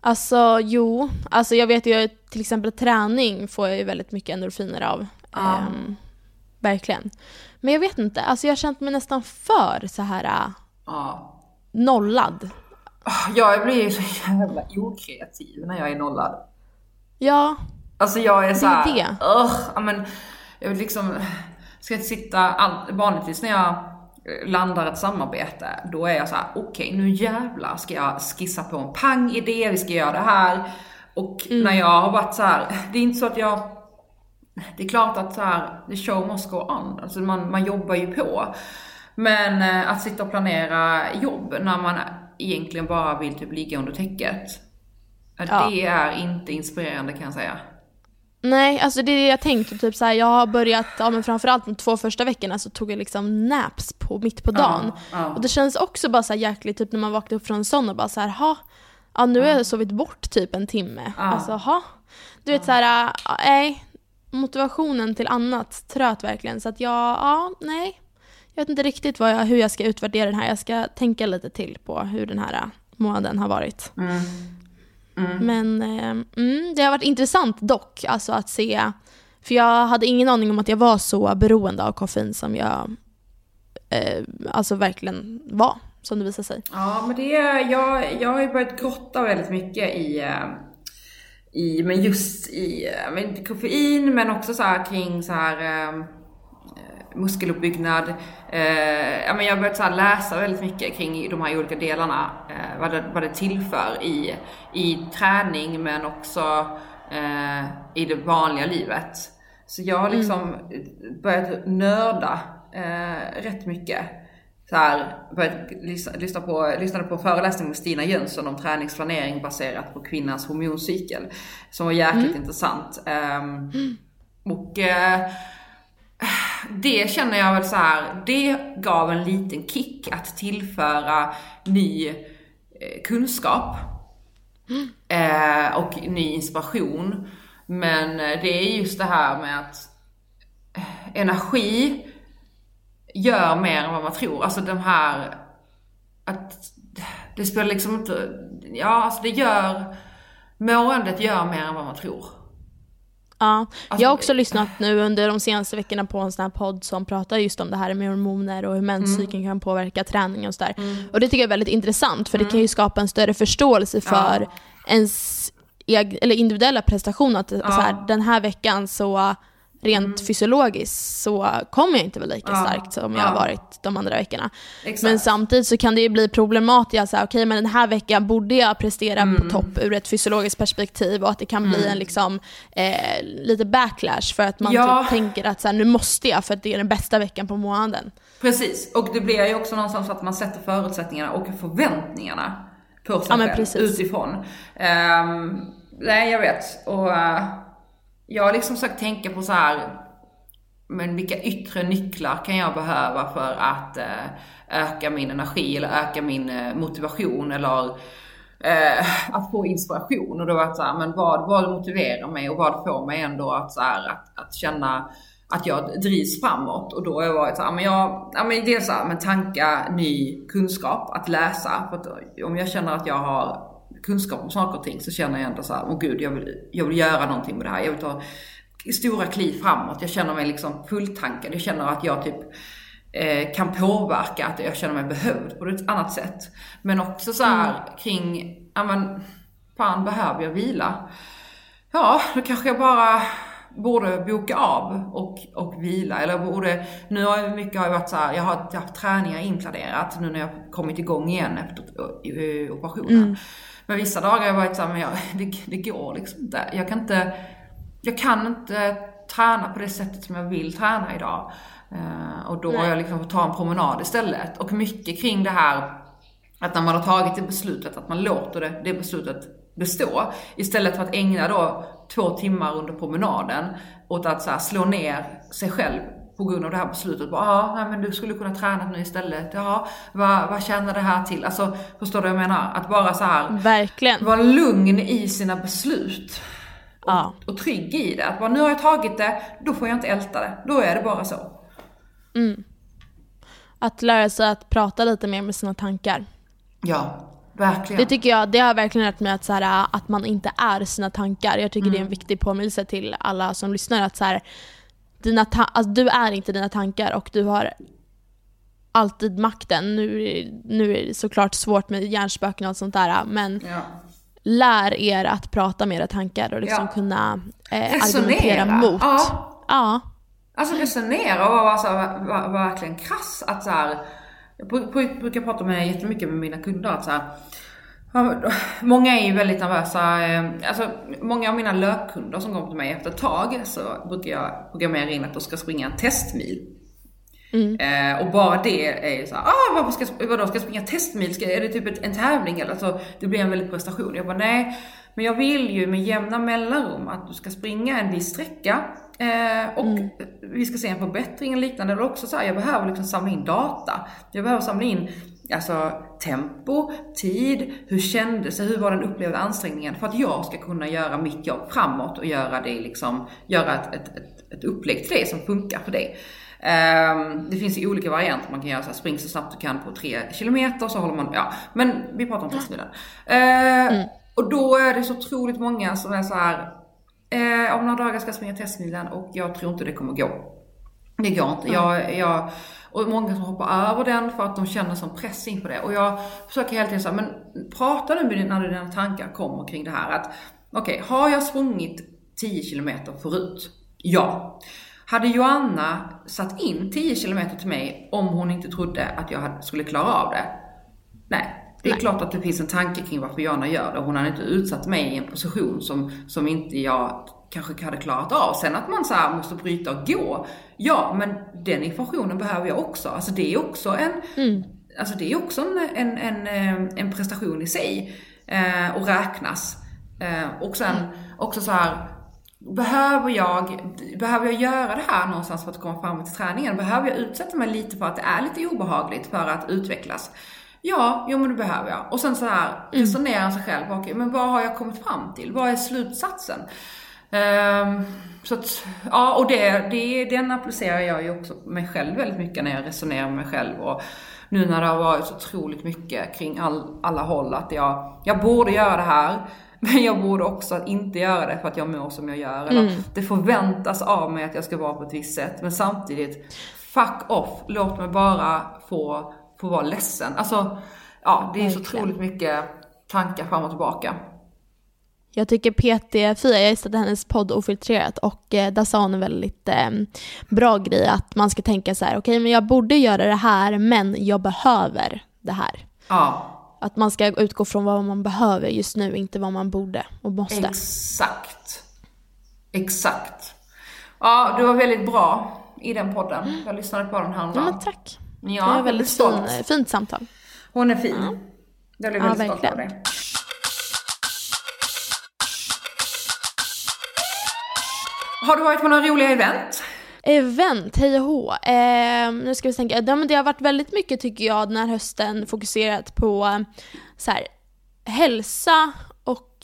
Speaker 2: Alltså jo, alltså jag vet ju till exempel träning får jag ju väldigt mycket endorfiner av.
Speaker 1: Ja.
Speaker 2: Ehm, verkligen. Men jag vet inte, alltså jag har känt mig nästan för så här äh,
Speaker 1: Ja.
Speaker 2: nollad.
Speaker 1: Jag blir ju så jävla okreativ när jag är nollad.
Speaker 2: Ja,
Speaker 1: Alltså jag är så här,
Speaker 2: det.
Speaker 1: "Ugh", men jag vill liksom, ska inte sitta, all, vanligtvis när jag landar ett samarbete, då är jag så här: okej nu jävlar ska jag skissa på en pang-idé, vi ska göra det här. Och när jag har varit så här, det är inte så att jag det är klart att så här, the show must go on. Alltså man, man jobbar ju på. Men eh, att sitta och planera jobb när man egentligen bara vill typ ligga under täcket.
Speaker 2: Ja.
Speaker 1: Det är inte inspirerande kan jag säga.
Speaker 2: Nej, alltså det är det jag tänkte. Typ så här, jag har börjat, ja, men framförallt de två första veckorna så tog jag liksom naps på, mitt på dagen.
Speaker 1: ja.
Speaker 2: Och det känns också bara så här jäkligt typ när man vaknar upp från en sån och bara så här, ha, ja nu har jag sovit bort typ en timme.
Speaker 1: Ja.
Speaker 2: Alltså ha. Du vet så här, nej. Motivationen till annat tröt verkligen. Så att jag, ja, nej. Jag vet inte riktigt jag, hur jag ska utvärdera den här. Jag ska tänka lite till på hur den här månaden har varit.
Speaker 1: Mm.
Speaker 2: Men eh, mm, det har varit intressant dock, alltså att se. För jag hade ingen aning om att jag var så beroende av koffein som jag eh, alltså verkligen var, som det visade sig.
Speaker 1: Ja, men det är, jag, jag har ju börjat grotta väldigt mycket i, eh, i men just i eh, men koffein, men också så här kring så här eh, muskeluppbyggnad. Eh, jag börjat så läsa väldigt mycket kring de här olika delarna, eh, vad, det, vad det tillför i, i träning men också eh, i det vanliga livet. Så jag har liksom börjat nörda eh, rätt mycket. Så här, börjat lyssna, lyssna på, lyssnade på en föreläsning med Stina Jönsson om träningsplanering baserat på kvinnans hormoncykel. Som var jäkligt intressant. Ehm, Och eh, det känner jag väl så här, det gav en liten kick att tillföra ny eh, kunskap. Eh, och ny inspiration. Men eh, det är just det här med att energi gör mer än vad man tror. Alltså de här, att det spelar liksom inte, ja alltså det gör, måendet gör mer än vad man tror.
Speaker 2: Ja,
Speaker 1: Alltså,
Speaker 2: jag har också lyssnat nu under de senaste veckorna på en sån här podd som pratar just om det här med hormoner och hur menscykeln kan påverka träning och sådär. Och det tycker jag är väldigt intressant för det kan ju skapa en större förståelse för
Speaker 1: Ja.
Speaker 2: ens eller individuella prestation. Att så här, den här veckan så rent fysiologiskt så kommer jag inte vara lika
Speaker 1: Ja.
Speaker 2: starkt som jag har
Speaker 1: Ja.
Speaker 2: varit de andra veckorna.
Speaker 1: Exakt.
Speaker 2: Men samtidigt så kan det ju bli problematiskt, okej men den här veckan borde jag prestera
Speaker 1: Mm.
Speaker 2: på topp ur ett fysiologiskt perspektiv och att det kan bli en liksom, eh, lite backlash för att man
Speaker 1: Ja.
Speaker 2: typ tänker att så här, nu måste jag för att det är den bästa veckan på månaden.
Speaker 1: Precis, och det blir ju också någonstans att man sätter förutsättningarna och förväntningarna på sig
Speaker 2: Ja,
Speaker 1: själv utifrån. Ehm, nej, jag vet. Och eh, jag har liksom försökt tänka på så här. men vilka yttre nycklar kan jag behöva för att eh, öka min energi eller öka min eh, motivation eller eh, att få inspiration. Och då var det så här, men vad, vad motiverar mig och vad får mig ändå att, så här, att, att känna att jag drivs framåt. Och då har jag varit så här, men jag, ja men dels så här, men tanka ny kunskap, att läsa. För att om jag känner att jag har kunskap om saker och ting så känner jag ändå så här, åh gud jag vill, jag vill göra någonting med det här. Jag vill ta stora kliv framåt. Jag känner mig liksom fulltankad. Jag känner att jag typ eh, kan påverka, att jag känner mig behövd på ett annat sätt. Men också så här kring, ja men, fan behöver jag vila? Ja, då kanske jag bara borde boka av och, och vila. Eller borde, nu har jag mycket har varit så här, jag har haft träningar inplanerat nu när jag kommit igång igen efter eh, operationen. Men vissa dagar har jag varit så här, men jag, det, det går liksom inte. Jag kan inte, jag kan inte träna på det sättet som jag vill träna idag. Eh, och då har jag liksom fått ta en promenad istället. Och mycket kring det här att när man har tagit det beslutet, att man låter det, det beslutet bestå. Istället för att ägna då två timmar under promenaden åt att så slå ner sig själv på grund av det här beslutet. Bara, ja, nej, men du skulle kunna träna nu istället. Ja, vad, vad tjänar det här till? Alltså, förstår du vad jag menar? Att bara så här
Speaker 2: Verkligen.
Speaker 1: vara lugn i sina beslut. Och,
Speaker 2: Ja.
Speaker 1: och trygg i det. Att bara, nu har jag tagit det, då får jag inte älta det. Då är det bara så.
Speaker 2: Att lära sig att prata lite mer med sina tankar.
Speaker 1: Ja, verkligen.
Speaker 2: Det tycker jag, det har verkligen lärt mig att, så här, att man inte är sina tankar. Jag tycker det är en viktig påminnelse till alla som lyssnar att så här, dina ta- alltså, du är inte dina tankar och du har alltid makten. Nu, är- nu är det såklart svårt med hjärnspöken och allt sånt där men
Speaker 1: ja.
Speaker 2: lär er att prata med era tankar och liksom
Speaker 1: Ja.
Speaker 2: kunna eh, argumentera mot.
Speaker 1: Ja.
Speaker 2: Ja.
Speaker 1: Alltså resonera och vara så här, var, var verkligen krass. Att så här, jag bru- bru- brukar prata med jättemycket med mina kunder att så här, Många är ju väldigt nervösa. eh, Alltså, många av mina löpkunder som kommer till mig efter ett tag så brukar jag programmera in att de ska springa en testmil. Eh, och bara det är ju såhär, ah, varför ska, jag- vadå, ska jag springa testmil? Ska, är det typ ett, en tävling eller? Så det blir en väldig prestation. Jag bara, nej. Men jag vill ju med jämna mellanrum att du ska springa en viss sträcka. Eh, och vi ska se en förbättring eller liknande. Eller också så här, jag behöver liksom samla in data. Jag behöver samla in Alltså tempo, tid, hur kändes det, hur var den upplevda ansträngningen? För att jag ska kunna göra mitt jobb framåt och göra det liksom, göra ett, ett, ett, ett upplägg till det som funkar för dig. Ehm, det finns ju olika varianter, man kan göra så här, spring så snabbt du kan på tre kilometer så håller man, ja. Men vi pratar om testmilen. Uh, Och då är det så otroligt många som är så här. Eh, om några dagar ska jag springa testmilen och jag tror inte det kommer gå. Det går inte. Jag, jag, och många som hoppar över den för att de känner som press inför det. Och jag försöker hela tiden säga, men prata nu med dina, när dina tankar kommer kring det här. att Okej, har jag sprungit 10 kilometer förut? Ja. Hade Joanna satt in 10 kilometer till mig om hon inte trodde att jag skulle klara av det? Nej. Det är
Speaker 2: Nej.
Speaker 1: klart att det finns en tanke kring varför Joanna gör det. Hon hade inte utsatt mig i en position som, som inte jag kanske hade klarat av. Sen att man så måste bryta och gå. Ja, men den informationen behöver jag också. Alltså det är också en, alltså det är också en, en, en, eh, en prestation i sig. Eh, och räknas. Eh, och sen också så här. Behöver jag, behöver jag göra det här någonstans för att komma fram till träningen? Behöver jag utsätta mig lite för att det är lite obehagligt för att utvecklas? Ja, jo men det behöver jag. Och sen så här resonera sig själv. Okej, men vad har jag kommit fram till? Vad är slutsatsen? Ehm, så att, ja och det, det, den applicerar jag ju också på mig själv väldigt mycket när jag resonerar med mig själv och nu när det har varit så otroligt mycket kring all, alla håll att jag, jag borde göra det här. Men jag borde också inte göra det för att jag mår som jag gör. Eller
Speaker 2: Mm.
Speaker 1: det förväntas av mig att jag ska vara på ett visst sätt. Men samtidigt, fuck off. Låt mig bara få, få vara ledsen. Alltså, ja det är så otroligt mycket tankar fram och tillbaka.
Speaker 2: Jag tycker PT4, jag gissade hennes podd Ofiltrerat och eh, där sa hon en väldigt eh, bra grej att man ska tänka så här, okej men jag borde göra det här men jag behöver det här.
Speaker 1: Ja,
Speaker 2: Att man ska utgå från vad man behöver just nu, inte vad man borde och måste.
Speaker 1: exakt. Exakt. Ja, du var väldigt bra i den podden. Jag lyssnade på den
Speaker 2: Ja
Speaker 1: häromdagen.
Speaker 2: men tack.
Speaker 1: Ja,
Speaker 2: det var väldigt fin, fint samtal.
Speaker 1: Hon är fin. Jag blev
Speaker 2: Ja,
Speaker 1: väldigt stolt av
Speaker 2: verkligen.
Speaker 1: Har du varit på några roliga event?
Speaker 2: Event, hej och hå. Eh, nu ska vi tänka. Ja, men det har varit väldigt mycket tycker jag den här hösten fokuserat på så här, hälsa och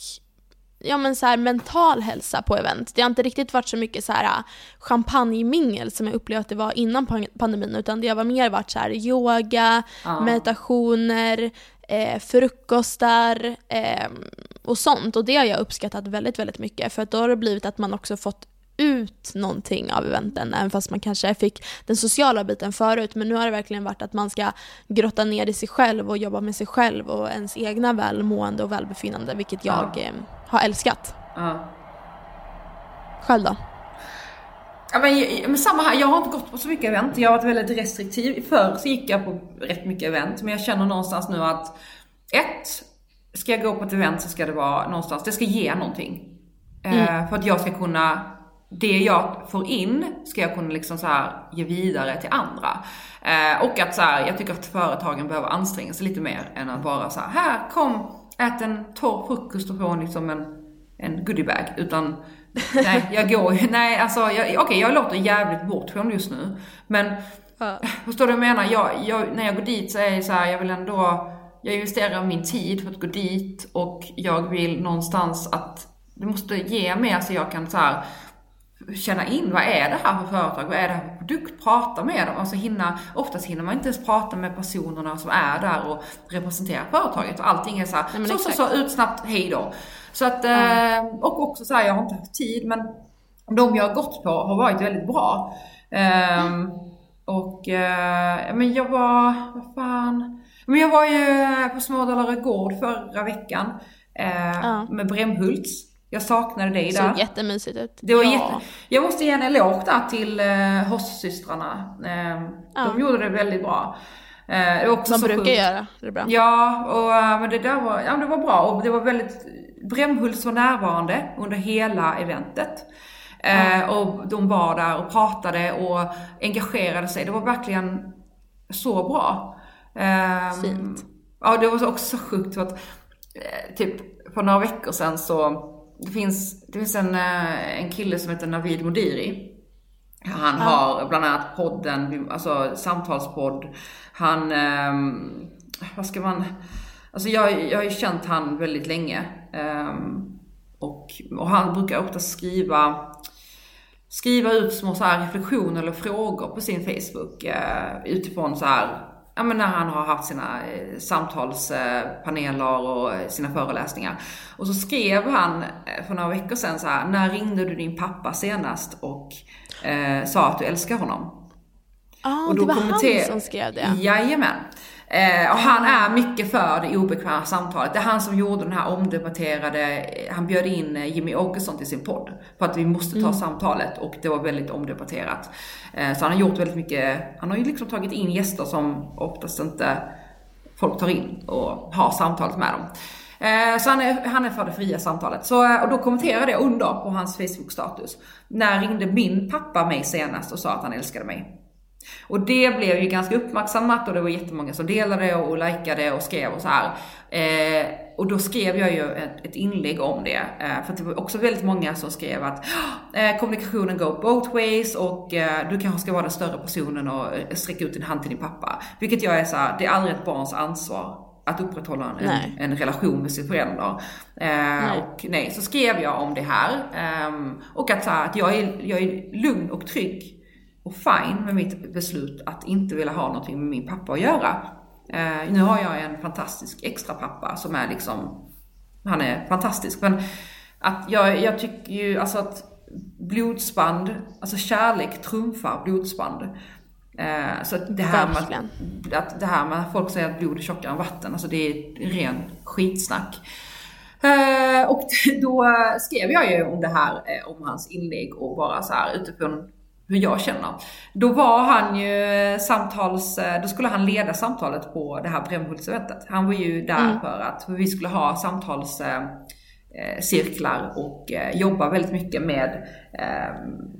Speaker 2: ja, men så här, mental hälsa på event. Det har inte riktigt varit så mycket så här, champagnemingel som jag upplevde att det var innan pan- pandemin utan det har mer varit så här, yoga,
Speaker 1: Ja.
Speaker 2: meditationer, eh, frukostar eh, och sånt. Och det har jag uppskattat väldigt, väldigt mycket för att då har det blivit att man också fått ut någonting av eventen, även fast man kanske fick den sociala biten förut. Men nu har det verkligen varit att man ska grotta ner i sig själv och jobba med sig själv och ens egna välmående och välbefinnande, vilket jag
Speaker 1: Ja.
Speaker 2: eh, har älskat.
Speaker 1: Ja.
Speaker 2: Själv då?
Speaker 1: Ja, men, men samma här, jag har inte gått på så mycket event. Jag har varit väldigt restriktiv. Förr så gick jag på rätt mycket event, men jag känner någonstans nu att ett, ska jag gå på ett event så ska det vara någonstans, det ska ge någonting. Eh, för att jag ska kunna, det jag får in ska jag kunna liksom så här ge vidare till andra. Eh, och att så här, jag tycker att företagen behöver anstränga sig lite mer än att bara så här, här kom, ät en torr frukost och få liksom en, en goodiebag. Utan nej, jag går ju, nej alltså, jag- okej jag låter jävligt bortskämd just nu. Men Förstår du vad jag menar? Jag, jag, när jag går dit så är det så här, jag vill ändå, jag investerar min tid för att gå dit och jag vill någonstans att det måste ge mer så jag kan så här känna in vad är det här för företag, vad är det här för produkt, prata med dem. Alltså hinna, oftast hinner man inte ens prata med personerna som är där och representerar företaget. Och allting är så här,
Speaker 2: Nej,
Speaker 1: så, så, så, ut snabbt, hej då. Så att, eh, och också så här, jag har inte haft tid men de jag har gått på har varit väldigt bra. Ehm, och eh, men jag var, vad fan. Men jag var ju på Smådalarö Gård förra veckan. Eh,
Speaker 2: Ja.
Speaker 1: Med Brämhults. Jag saknade dig
Speaker 2: Såg
Speaker 1: där.
Speaker 2: jättemysigt ut.
Speaker 1: Det var
Speaker 2: ja.
Speaker 1: jätte... Jag måste ge en eloge där till eh, Hoss-systrarna. Eh,
Speaker 2: Ja.
Speaker 1: De gjorde det väldigt bra. Eh, det var också så
Speaker 2: brukar
Speaker 1: sjukt.
Speaker 2: göra det bra.
Speaker 1: Ja, och, eh, men det där var, ja, det var bra och det var väldigt, Brämhults var närvarande under hela eventet. Eh, och de var där och pratade och engagerade sig. Det var verkligen så bra. Eh,
Speaker 2: Fint.
Speaker 1: Ja, det var också så sjukt för att eh, typ för några veckor sedan så det finns, det finns en, eh, en kille som heter Navid Modiri. Han har bland annat podden, alltså samtalspodd. Han, ehm, vad ska man, alltså jag, jag har ju känt han väldigt länge. ehm, och, och han brukar ofta skriva, skriva ut små så här reflektioner eller frågor på sin Facebook eh, utifrån så här, ja men när han har haft sina eh, samtalspaneler och eh, sina föreläsningar. Och så skrev han eh, för några veckor sedan så här, när ringde du din pappa senast och eh, sa att du älskar honom?
Speaker 2: Ah,
Speaker 1: Och
Speaker 2: det var han som skrev det.
Speaker 1: Jajamän. Eh, och han är mycket för det obekväma samtalet. Det är han som gjorde den här omdebatterade, han bjöd in eh, Jimmy Åkesson till sin podd. För att vi måste ta samtalet och det var väldigt omdebatterat. Eh, så han har gjort väldigt mycket, han har ju liksom tagit in gäster som oftast inte folk tar in och har samtalet med dem. Eh, Så han är, han är för det fria samtalet. Så, eh, och då kommenterade jag under på hans Facebook-status. När ringde min pappa mig senast och sa att han älskade mig? Och det blev ju ganska uppmärksammat och det var jättemånga som delade och likade och skrev och så här. Eh, och då skrev jag ju ett, ett inlägg om det. Eh, för det var också väldigt många som skrev att eh, kommunikationen go both ways och eh, du kanske ska vara den större personen och eh, sträcka ut din hand till din pappa. Vilket jag är så här, det är aldrig ett barns ansvar att upprätthålla en,
Speaker 2: Nej.
Speaker 1: en relation med sin förälder. Eh, och nej, så skrev jag om det här. ehm, och att, så här, att jag, är, jag är lugn och trygg och fine med mitt beslut att inte vilja ha någonting med min pappa att göra. Eh, nu har jag en fantastisk extra pappa som är liksom, han är fantastisk. Men att jag, jag tycker ju alltså att blodsband, alltså kärlek trumfar blodsband. Eh, så att det här, med, att det här med att folk säger att blod är tjockare än vatten, alltså det är ren skitsnack. Eh, och då skrev jag ju om det här, eh, om hans inlägg och bara så här utifrån hur jag känner. Då var han ju samtals, eh, då skulle han leda samtalet på det här Brämhultseventet. Han var ju där mm. för att vi skulle ha samtalscirklar och jobba väldigt mycket med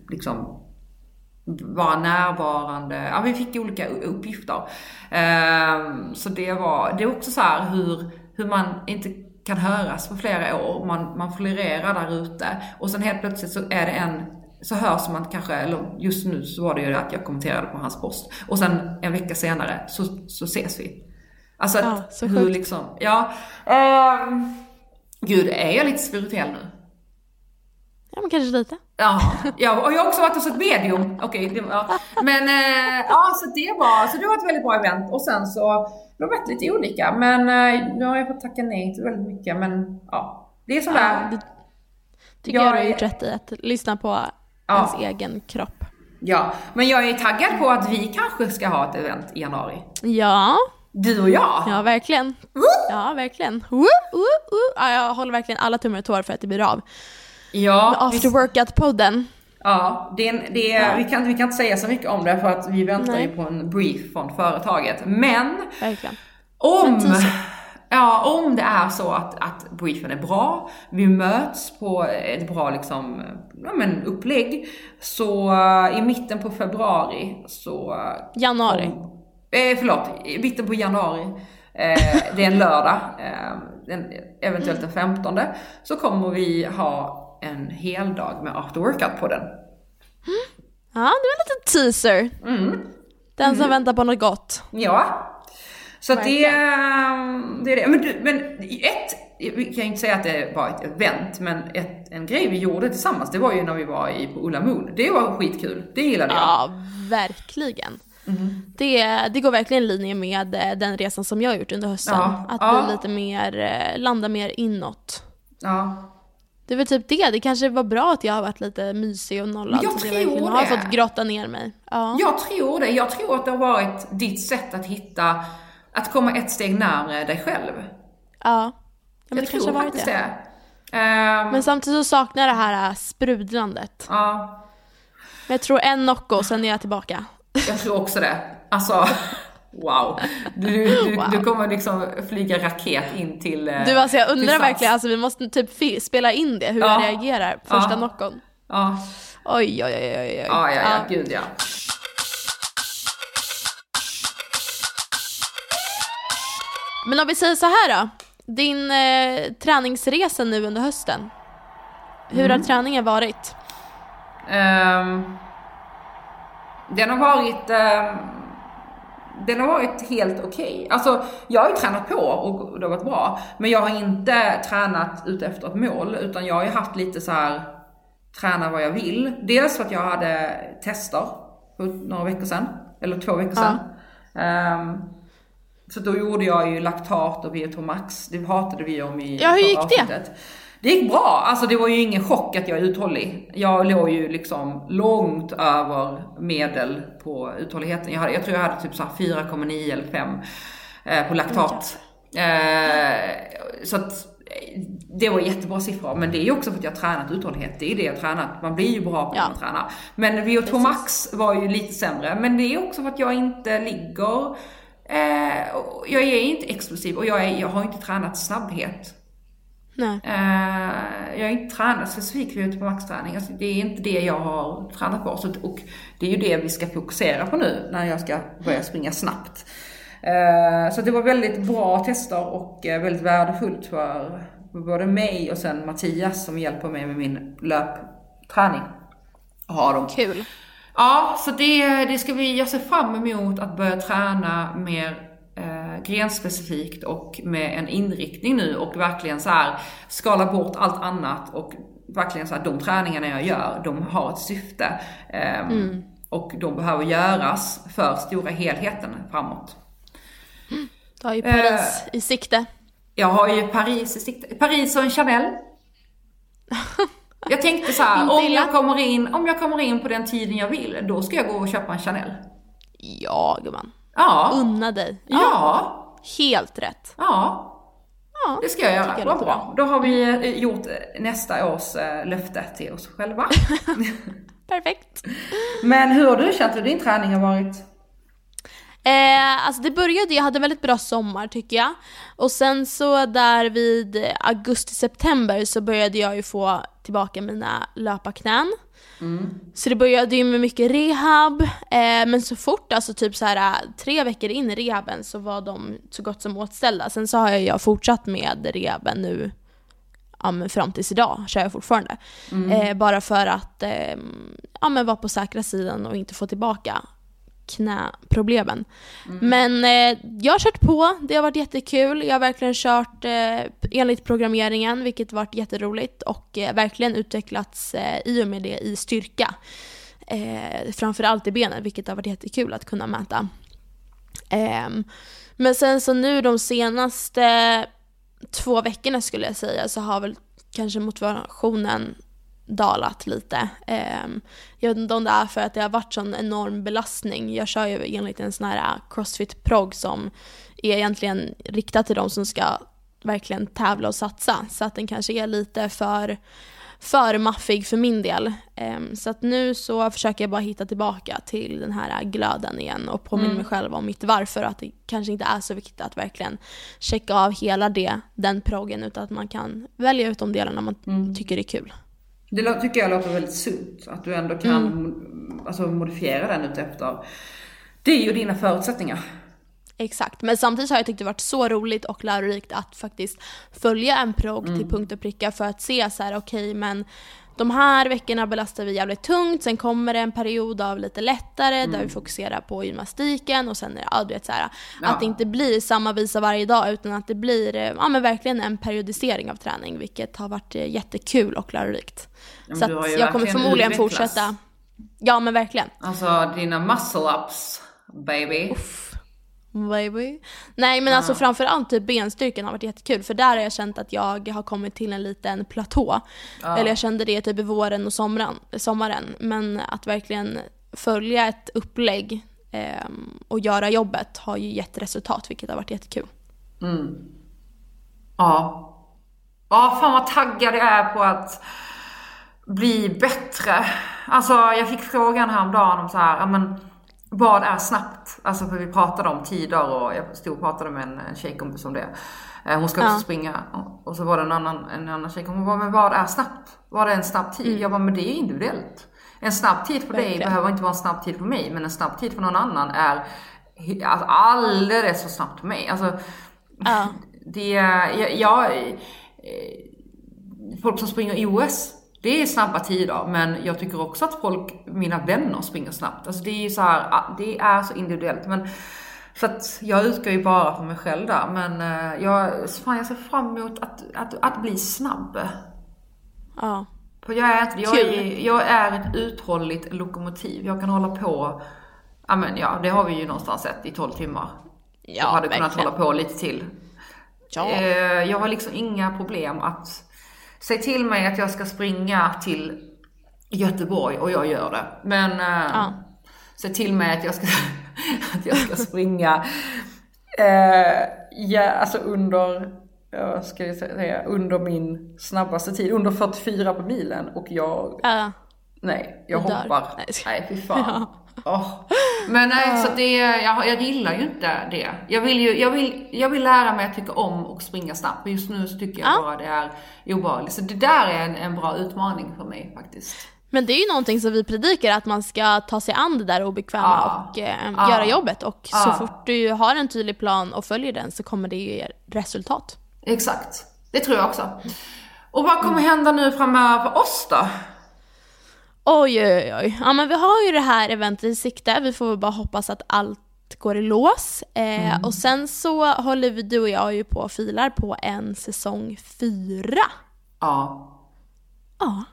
Speaker 1: liksom vara närvarande. Ja, vi fick olika uppgifter. Så det var, det är också så här hur, hur man inte kan höras på flera år. Man, man florerar där ute och sen helt plötsligt så är det en så hörs man kanske, eller just nu så var det ju att jag kommenterade på hans post. Och sen en vecka senare så, så ses vi. Alltså att, ja, så hur liksom, ja. Eh, gud, är jag lite spirituell nu?
Speaker 2: Ja men kanske lite.
Speaker 1: Ja, ja och jag har också varit hos ett medium. Okej, okay, ja. men eh, ja så det var, så det var ett väldigt bra event. Och sen så det har varit lite olika, men uh, nu har jag fått tacka nej till väldigt mycket. Men ja, det är som ja, det
Speaker 2: Tycker jag, jag du har gjort rätt i att lyssna på ja. ens egen kropp.
Speaker 1: Ja, men jag är taggad på att vi kanske ska ha ett event i januari.
Speaker 2: Ja.
Speaker 1: Du och jag.
Speaker 2: Ja, verkligen. Uh! Ja, verkligen. Uh, uh, ja, jag håller verkligen alla tummar och tår för att det blir av.
Speaker 1: Ja.
Speaker 2: After workout-podden.
Speaker 1: Ja, det, det, ja. Vi, kan, vi kan inte säga så mycket om det för att vi väntar Nej. ju på en brief från företaget. Men
Speaker 2: Verkligen.
Speaker 1: om, ja, om det är så att, att briefen är bra, vi möts på ett bra liksom, ja, men upplägg, så uh, i mitten på februari så... Uh,
Speaker 2: januari.
Speaker 1: Om, eh, förlåt, i mitten på januari, eh, det är en lördag, eh, den, eventuellt den 15, så kommer vi ha en hel dag med after workout på den.
Speaker 2: Ja, det var en liten teaser. Mm. Den mm. som väntar på något gott.
Speaker 1: Ja. Så det, det, är det. Men, du, men ett, vi kan ju inte säga att det var ett event, men ett, en grej vi gjorde tillsammans, det var ju när vi var i, på Ulla Moon. Det var skitkul. Det gillade jag.
Speaker 2: Ja, verkligen. Mm. Det, det går verkligen i linje med eh, den resan som jag har gjort under hösten. Ja, att ja. bli lite mer, eh, landa mer inåt.
Speaker 1: Ja.
Speaker 2: Det väl typ det. Det kanske var bra att jag har varit lite mysig och nollad.
Speaker 1: Jag så
Speaker 2: jag verkligen
Speaker 1: har
Speaker 2: fått grotta ner mig. Ja.
Speaker 1: Jag tror det. Jag tror att det har varit ditt sätt att hitta, att komma ett steg närmare dig själv.
Speaker 2: Ja. ja men
Speaker 1: jag
Speaker 2: har varit det. det. Um, men samtidigt så saknar jag det här äh, sprudlandet.
Speaker 1: Ja.
Speaker 2: Men jag tror en Nocco, sen är jag tillbaka.
Speaker 1: Jag tror också det. Alltså, Wow. Du, du, wow. du kommer liksom flyga raket in till
Speaker 2: eh, Du alltså jag undrar verkligen, alltså vi måste typ spela in det, hur ja. jag reagerar första ja. knockon.
Speaker 1: Ja.
Speaker 2: Oj, oj, oj, oj. oj.
Speaker 1: Ja, ja, ja, gud ja.
Speaker 2: Men om vi säger så här då. Din eh, träningsresa nu under hösten. Hur mm. har träningen varit?
Speaker 1: Um, den har varit um, den har varit helt okej. Okay. Alltså, jag har ju tränat på och det har varit bra. Men jag har inte tränat ut efter ett mål, utan jag har ju haft lite så här träna vad jag vill. Dels för att jag hade tester för några veckor sedan, eller två veckor sedan. Ja. Um, så då gjorde jag ju laktat och Biotomax, det pratade vi om i
Speaker 2: Ja, hur gick avsnittet. det?
Speaker 1: Det gick bra, alltså det var ju ingen chock att jag är uthållig. Jag låg ju liksom långt över medel på uthålligheten. Jag, hade, jag tror jag hade typ 4,9 eller 5 eh, på laktat. Eh, så att eh, det var jättebra siffror, men det är ju också för att jag har tränat uthållighet. Det är det jag har tränat. Man blir ju bra på ja. att träna. Men VO2 Max var ju lite sämre. Men det är också för att jag inte ligger, eh, jag är inte explosiv och jag, är, jag har inte tränat snabbhet.
Speaker 2: Nej.
Speaker 1: Uh, jag har inte tränat specifikt vid på maxträning. Alltså, det är inte det jag har tränat på. Så, och det är ju det vi ska fokusera på nu när jag ska börja springa snabbt. Uh, så det var väldigt bra tester och uh, väldigt värdefullt för, både mig och sen Mattias som hjälper mig med min löpträning. Ha dem.
Speaker 2: Kul.
Speaker 1: Ja, så det, det ska vi, jag ser fram emot att börja träna mer grenspecifikt och med en inriktning nu och verkligen så här skala bort allt annat och verkligen så här, de träningarna jag gör, de har ett syfte. Um, mm. och de behöver göras för stora helheten framåt.
Speaker 2: Du har ju Paris i sikte.
Speaker 1: Jag har ju Paris i sikte. Paris och en Chanel. Jag tänkte så här, om jag, kommer in, om jag kommer in på den tiden jag vill, då ska jag gå och köpa en Chanel.
Speaker 2: Ja gumman.
Speaker 1: Ja.
Speaker 2: Unna dig.
Speaker 1: Ja.
Speaker 2: Helt rätt.
Speaker 1: Ja.
Speaker 2: Ja,
Speaker 1: Det ska jag göra. Vad
Speaker 2: låter
Speaker 1: bra. Då har vi eh, gjort eh, nästa års eh, löfte till oss själva.
Speaker 2: Perfekt.
Speaker 1: Men hur har du känt hur din träning har varit?
Speaker 2: Eh, alltså det började, jag hade en väldigt bra sommar tycker jag. Och sen så där vid augusti-september så började jag ju få tillbaka mina löparknän. Så det började ju med mycket rehab, eh, men så fort, alltså typ så här tre veckor in i rehaben så var de så gott som åtställda. Sen så har jag, jag fortsatt med rehaben nu ja, men fram tills idag kör jag fortfarande. Eh, bara för att eh, ja, men vara på säkra sidan och inte få tillbaka knäproblemen. Men eh, jag har kört på, det har varit jättekul. Jag har verkligen kört eh, enligt programmeringen, vilket varit jätteroligt och eh, verkligen utvecklats eh, i och med det i styrka. Eh, framförallt i benen, vilket har varit jättekul att kunna mäta. Ehm, men sen så nu de senaste två veckorna skulle jag säga så har väl kanske motivationen dalat lite. Ehm, jag vet inte om det är för att det har varit sån enorm belastning. Jag kör ju enligt en sån här crossfit prog som är egentligen riktad till de som ska verkligen tävla och satsa. Så att den kanske är lite för, för maffig för min del. Ehm, så att nu så försöker jag bara hitta tillbaka till den här glöden igen och påminna mig själv om mitt varför. Att det kanske inte är så viktigt att verkligen checka av hela det, den proggen utan att man kan välja ut de delarna man tycker är kul.
Speaker 1: Det tycker jag låter väldigt sunt, att du ändå kan mo- alltså, modifiera den utefter det och dina förutsättningar.
Speaker 2: Exakt, men samtidigt har jag tyckt det varit så roligt och lärorikt att faktiskt följa en progg till punkt och pricka för att se så här: okej men de här veckorna belastar vi jävligt tungt, sen kommer det en period av lite lättare där vi fokuserar på gymnastiken och sen är det, ja, du vet, så här,
Speaker 1: Ja.
Speaker 2: att det inte blir samma visa varje dag utan att det blir eh, ja, men verkligen en periodisering av träning vilket har varit eh, jättekul och lärorikt.
Speaker 1: men
Speaker 2: så att jag kommer förmodligen
Speaker 1: utvecklats.
Speaker 2: fortsätta. Ja men verkligen.
Speaker 1: Alltså dina muscle ups, baby.
Speaker 2: Baby. Nej men alltså framförallt typ benstyrkan har varit jättekul för där har jag känt att jag har kommit till en liten platå. Eller jag kände det typ i våren och sommaren. sommaren. Men att verkligen följa ett upplägg ehm, och göra jobbet har ju gett resultat vilket har varit jättekul.
Speaker 1: Ja. Ja, fan vad taggad jag är på att bli bättre. Alltså jag fick frågan häromdagen om så här, men vad är snabbt? Alltså för vi pratade om tider och jag stod och pratade med en, en tjejkompis om det. Eh, Hon ska också
Speaker 2: Ja.
Speaker 1: springa och- så var det en annan, en annan tjejkompis, hon bara, men vad är snabbt? Vad är en snabb tid? Jag bara, men det är individuellt. En snabb tid för dig
Speaker 2: Verkligen.
Speaker 1: behöver inte vara en snabb tid för mig, men en snabb tid för någon annan är alltså, alldeles för snabbt för mig. Alltså,
Speaker 2: Ja.
Speaker 1: det, jag, jag, eh, folk som springer i OS, det är snabba tider, men jag tycker också att folk, mina vänner springer snabbt. Alltså det är så här, ah, det är så individuellt. Men, så att jag utgår ju bara från mig själv där, men eh, jag, fan, jag ser fram emot att, att, att bli snabb.
Speaker 2: Ja.
Speaker 1: För jag är jag är, jag är ett uthålligt lokomotiv. Jag kan hålla på, ja men ja, det har vi ju någonstans sett i 12 timmar.
Speaker 2: Ja,
Speaker 1: jag hade kunnat
Speaker 2: verkligen.
Speaker 1: hålla på lite till.
Speaker 2: Ja.
Speaker 1: Eh, jag har liksom inga problem att säga till mig att jag ska springa till Göteborg och jag gör det. Men eh,
Speaker 2: Ja.
Speaker 1: säg till mig att jag ska, att jag ska springa eh, ja, alltså under, ja, vad ska jag säga, under min snabbaste tid, under 44 på milen och jag
Speaker 2: Ja.
Speaker 1: Nej, jag
Speaker 2: dör.
Speaker 1: hoppar.
Speaker 2: Nej, jag
Speaker 1: fy fan. Men nej, så det, jag, jag gillar ju inte det. Jag vill ju, jag vill, jag vill lära mig att tycka om och springa snabbt. Men just nu så tycker jag
Speaker 2: Ja.
Speaker 1: bara det är obehagligt. Så det där är en, en bra utmaning för mig faktiskt.
Speaker 2: Men det är ju någonting som vi predikar, att man ska ta sig an det där obekväma
Speaker 1: Ja.
Speaker 2: och eh,
Speaker 1: Ja.
Speaker 2: göra jobbet. Och så fort du har en tydlig plan och följer den så kommer det ju ge resultat.
Speaker 1: Exakt. Det tror jag också. Och vad kommer hända nu framöver för oss då?
Speaker 2: Oj, oj, oj. Ja, men vi har ju det här eventet i sikte. Vi får väl bara hoppas att allt går i lås. Eh, Och sen så håller vi, du och jag ju på och filar på en säsong fyra.
Speaker 1: Ja.
Speaker 2: Ja.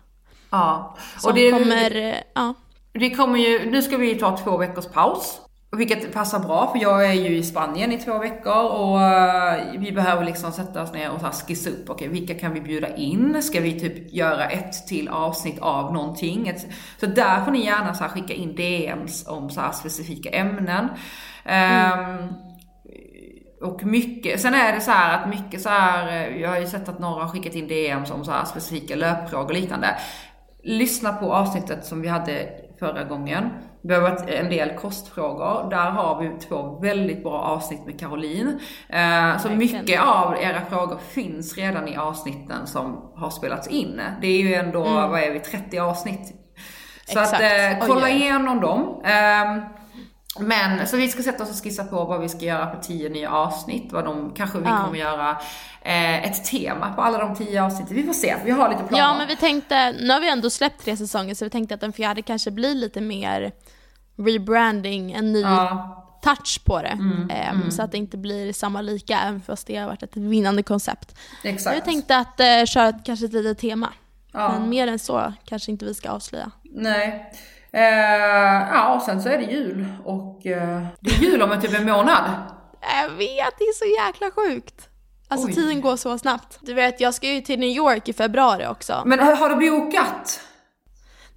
Speaker 1: Ja.
Speaker 2: Som
Speaker 1: Och det,
Speaker 2: kommer, eh, ja.
Speaker 1: Vi kommer ju, nu ska vi ta två veckors paus. Vilket passar bra för jag är ju i Spanien i två veckor och eh, vi behöver liksom sätta oss ner och så här skissa upp, okej okay, vilka kan vi bjuda in? Ska vi typ göra ett till avsnitt av någonting? Så där får ni gärna så skicka in DMs om så specifika ämnen. Mm. Um, och mycket, sen är det så att mycket så här, jag har ju sett att några har skickat in DMs om så specifika löpfrågor och liknande. Lyssna på avsnittet som vi hade förra gången. Det har varit en del kostfrågor. Där har vi två väldigt bra avsnitt med Caroline. Eh, så mycket av era frågor finns redan i avsnitten som har spelats in. Det är ju ändå, mm. vad är vi, 30 avsnitt. Så Exakt. att eh, kolla Oj, igenom dem. Eh, men så vi ska sätta oss och skissa på vad vi ska göra på tio nya avsnitt. Vad de, kanske vi ja. kommer göra eh, ett tema på alla de tio avsnitten. Vi får se, vi har lite planer.
Speaker 2: Ja men vi tänkte, nu har vi ändå släppt tre säsonger så vi tänkte att den fjärde kanske blir lite mer rebranding, en ny ja. touch på det. Mm, um, mm. Så att det inte blir samma lika, även fast det har varit ett vinnande koncept. Exakt. Vi tänkte att uh, köra ett, kanske ett litet tema. Ja. Men mer än så kanske inte vi ska avslöja.
Speaker 1: Nej. Uh, ja, och sen så är det jul och uh, det är jul om typ en månad.
Speaker 2: Jag vet, det är så jäkla sjukt. Alltså Oj. tiden går så snabbt. Du vet, jag ska ju till New York i februari också.
Speaker 1: Men har du bokat?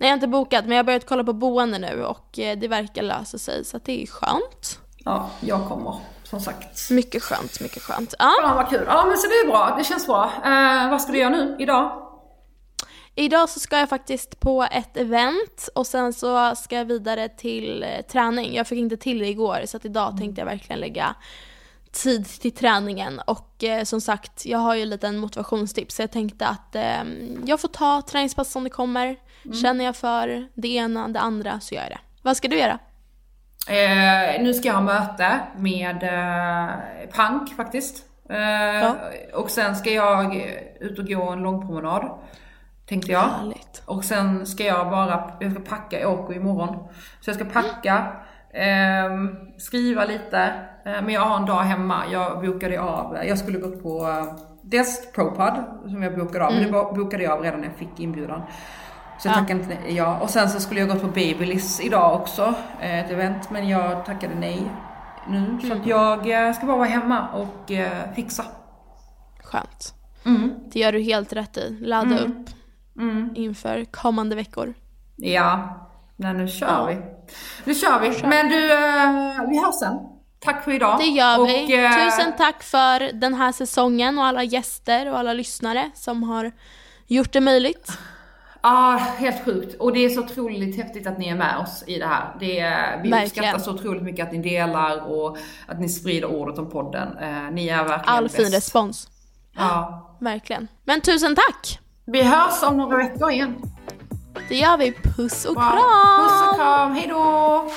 Speaker 2: Nej, jag har inte bokat, men jag har börjat kolla på boende nu och eh, det verkar lösa sig, så det är skönt.
Speaker 1: Ja, jag kommer. Som sagt.
Speaker 2: Mycket skönt, mycket skönt. Ja.
Speaker 1: Fan vad kul. Ja men så det är bra, det känns bra. Eh, vad ska du göra nu, idag?
Speaker 2: Idag så ska jag faktiskt på ett event och sen så ska jag vidare till eh, träning. Jag fick inte till det igår så att idag tänkte jag verkligen lägga tid till träningen och eh, som sagt, jag har ju en liten motivationstips så jag tänkte att eh, jag får ta träningspass som det kommer. Mm. Känner jag för det ena, det andra så gör jag det. Vad ska du göra?
Speaker 1: Eh, nu ska jag ha möte med eh, Pank faktiskt. Eh, ja. Och sen ska jag ut och gå en lång promenad. Tänkte jag. Härligt. Och sen ska jag bara, jag ska packa, jag åker imorgon. Så jag ska packa, mm. skriva lite. Eh, men jag har en dag hemma. Jag bokade av, jag skulle gå på eh, dels ProPod som jag bokade av, mm. men det bokade jag av redan när jag fick inbjudan. Så jag ja. tackade inte ja. Och sen så skulle jag gått på Babyliss idag också, eh, ett event, men jag tackade nej nu. Mm. Så att jag eh, ska bara vara hemma och eh, fixa.
Speaker 2: Skönt. Mm. Det gör du helt rätt i. Ladda mm. upp mm. inför kommande veckor.
Speaker 1: Ja, Nej, nu kör ja. vi. Nu kör vi. Kör. Men du, vi hörs sen. Tack för idag.
Speaker 2: Det gör och, vi. Tusen tack för den här säsongen och alla gäster och alla lyssnare som har gjort det möjligt.
Speaker 1: Ja, helt sjukt. Och det är så otroligt häftigt att ni är med oss i det här. Det vi verkligen. uppskattar så otroligt mycket att ni delar och att ni sprider ordet om podden. Eh, ni är verkligen
Speaker 2: All bäst. fin respons. Ja. Verkligen. Men tusen tack!
Speaker 1: Vi hörs om några veckor igen.
Speaker 2: Det gör vi. Puss och kram!
Speaker 1: Puss och kram, hejdå!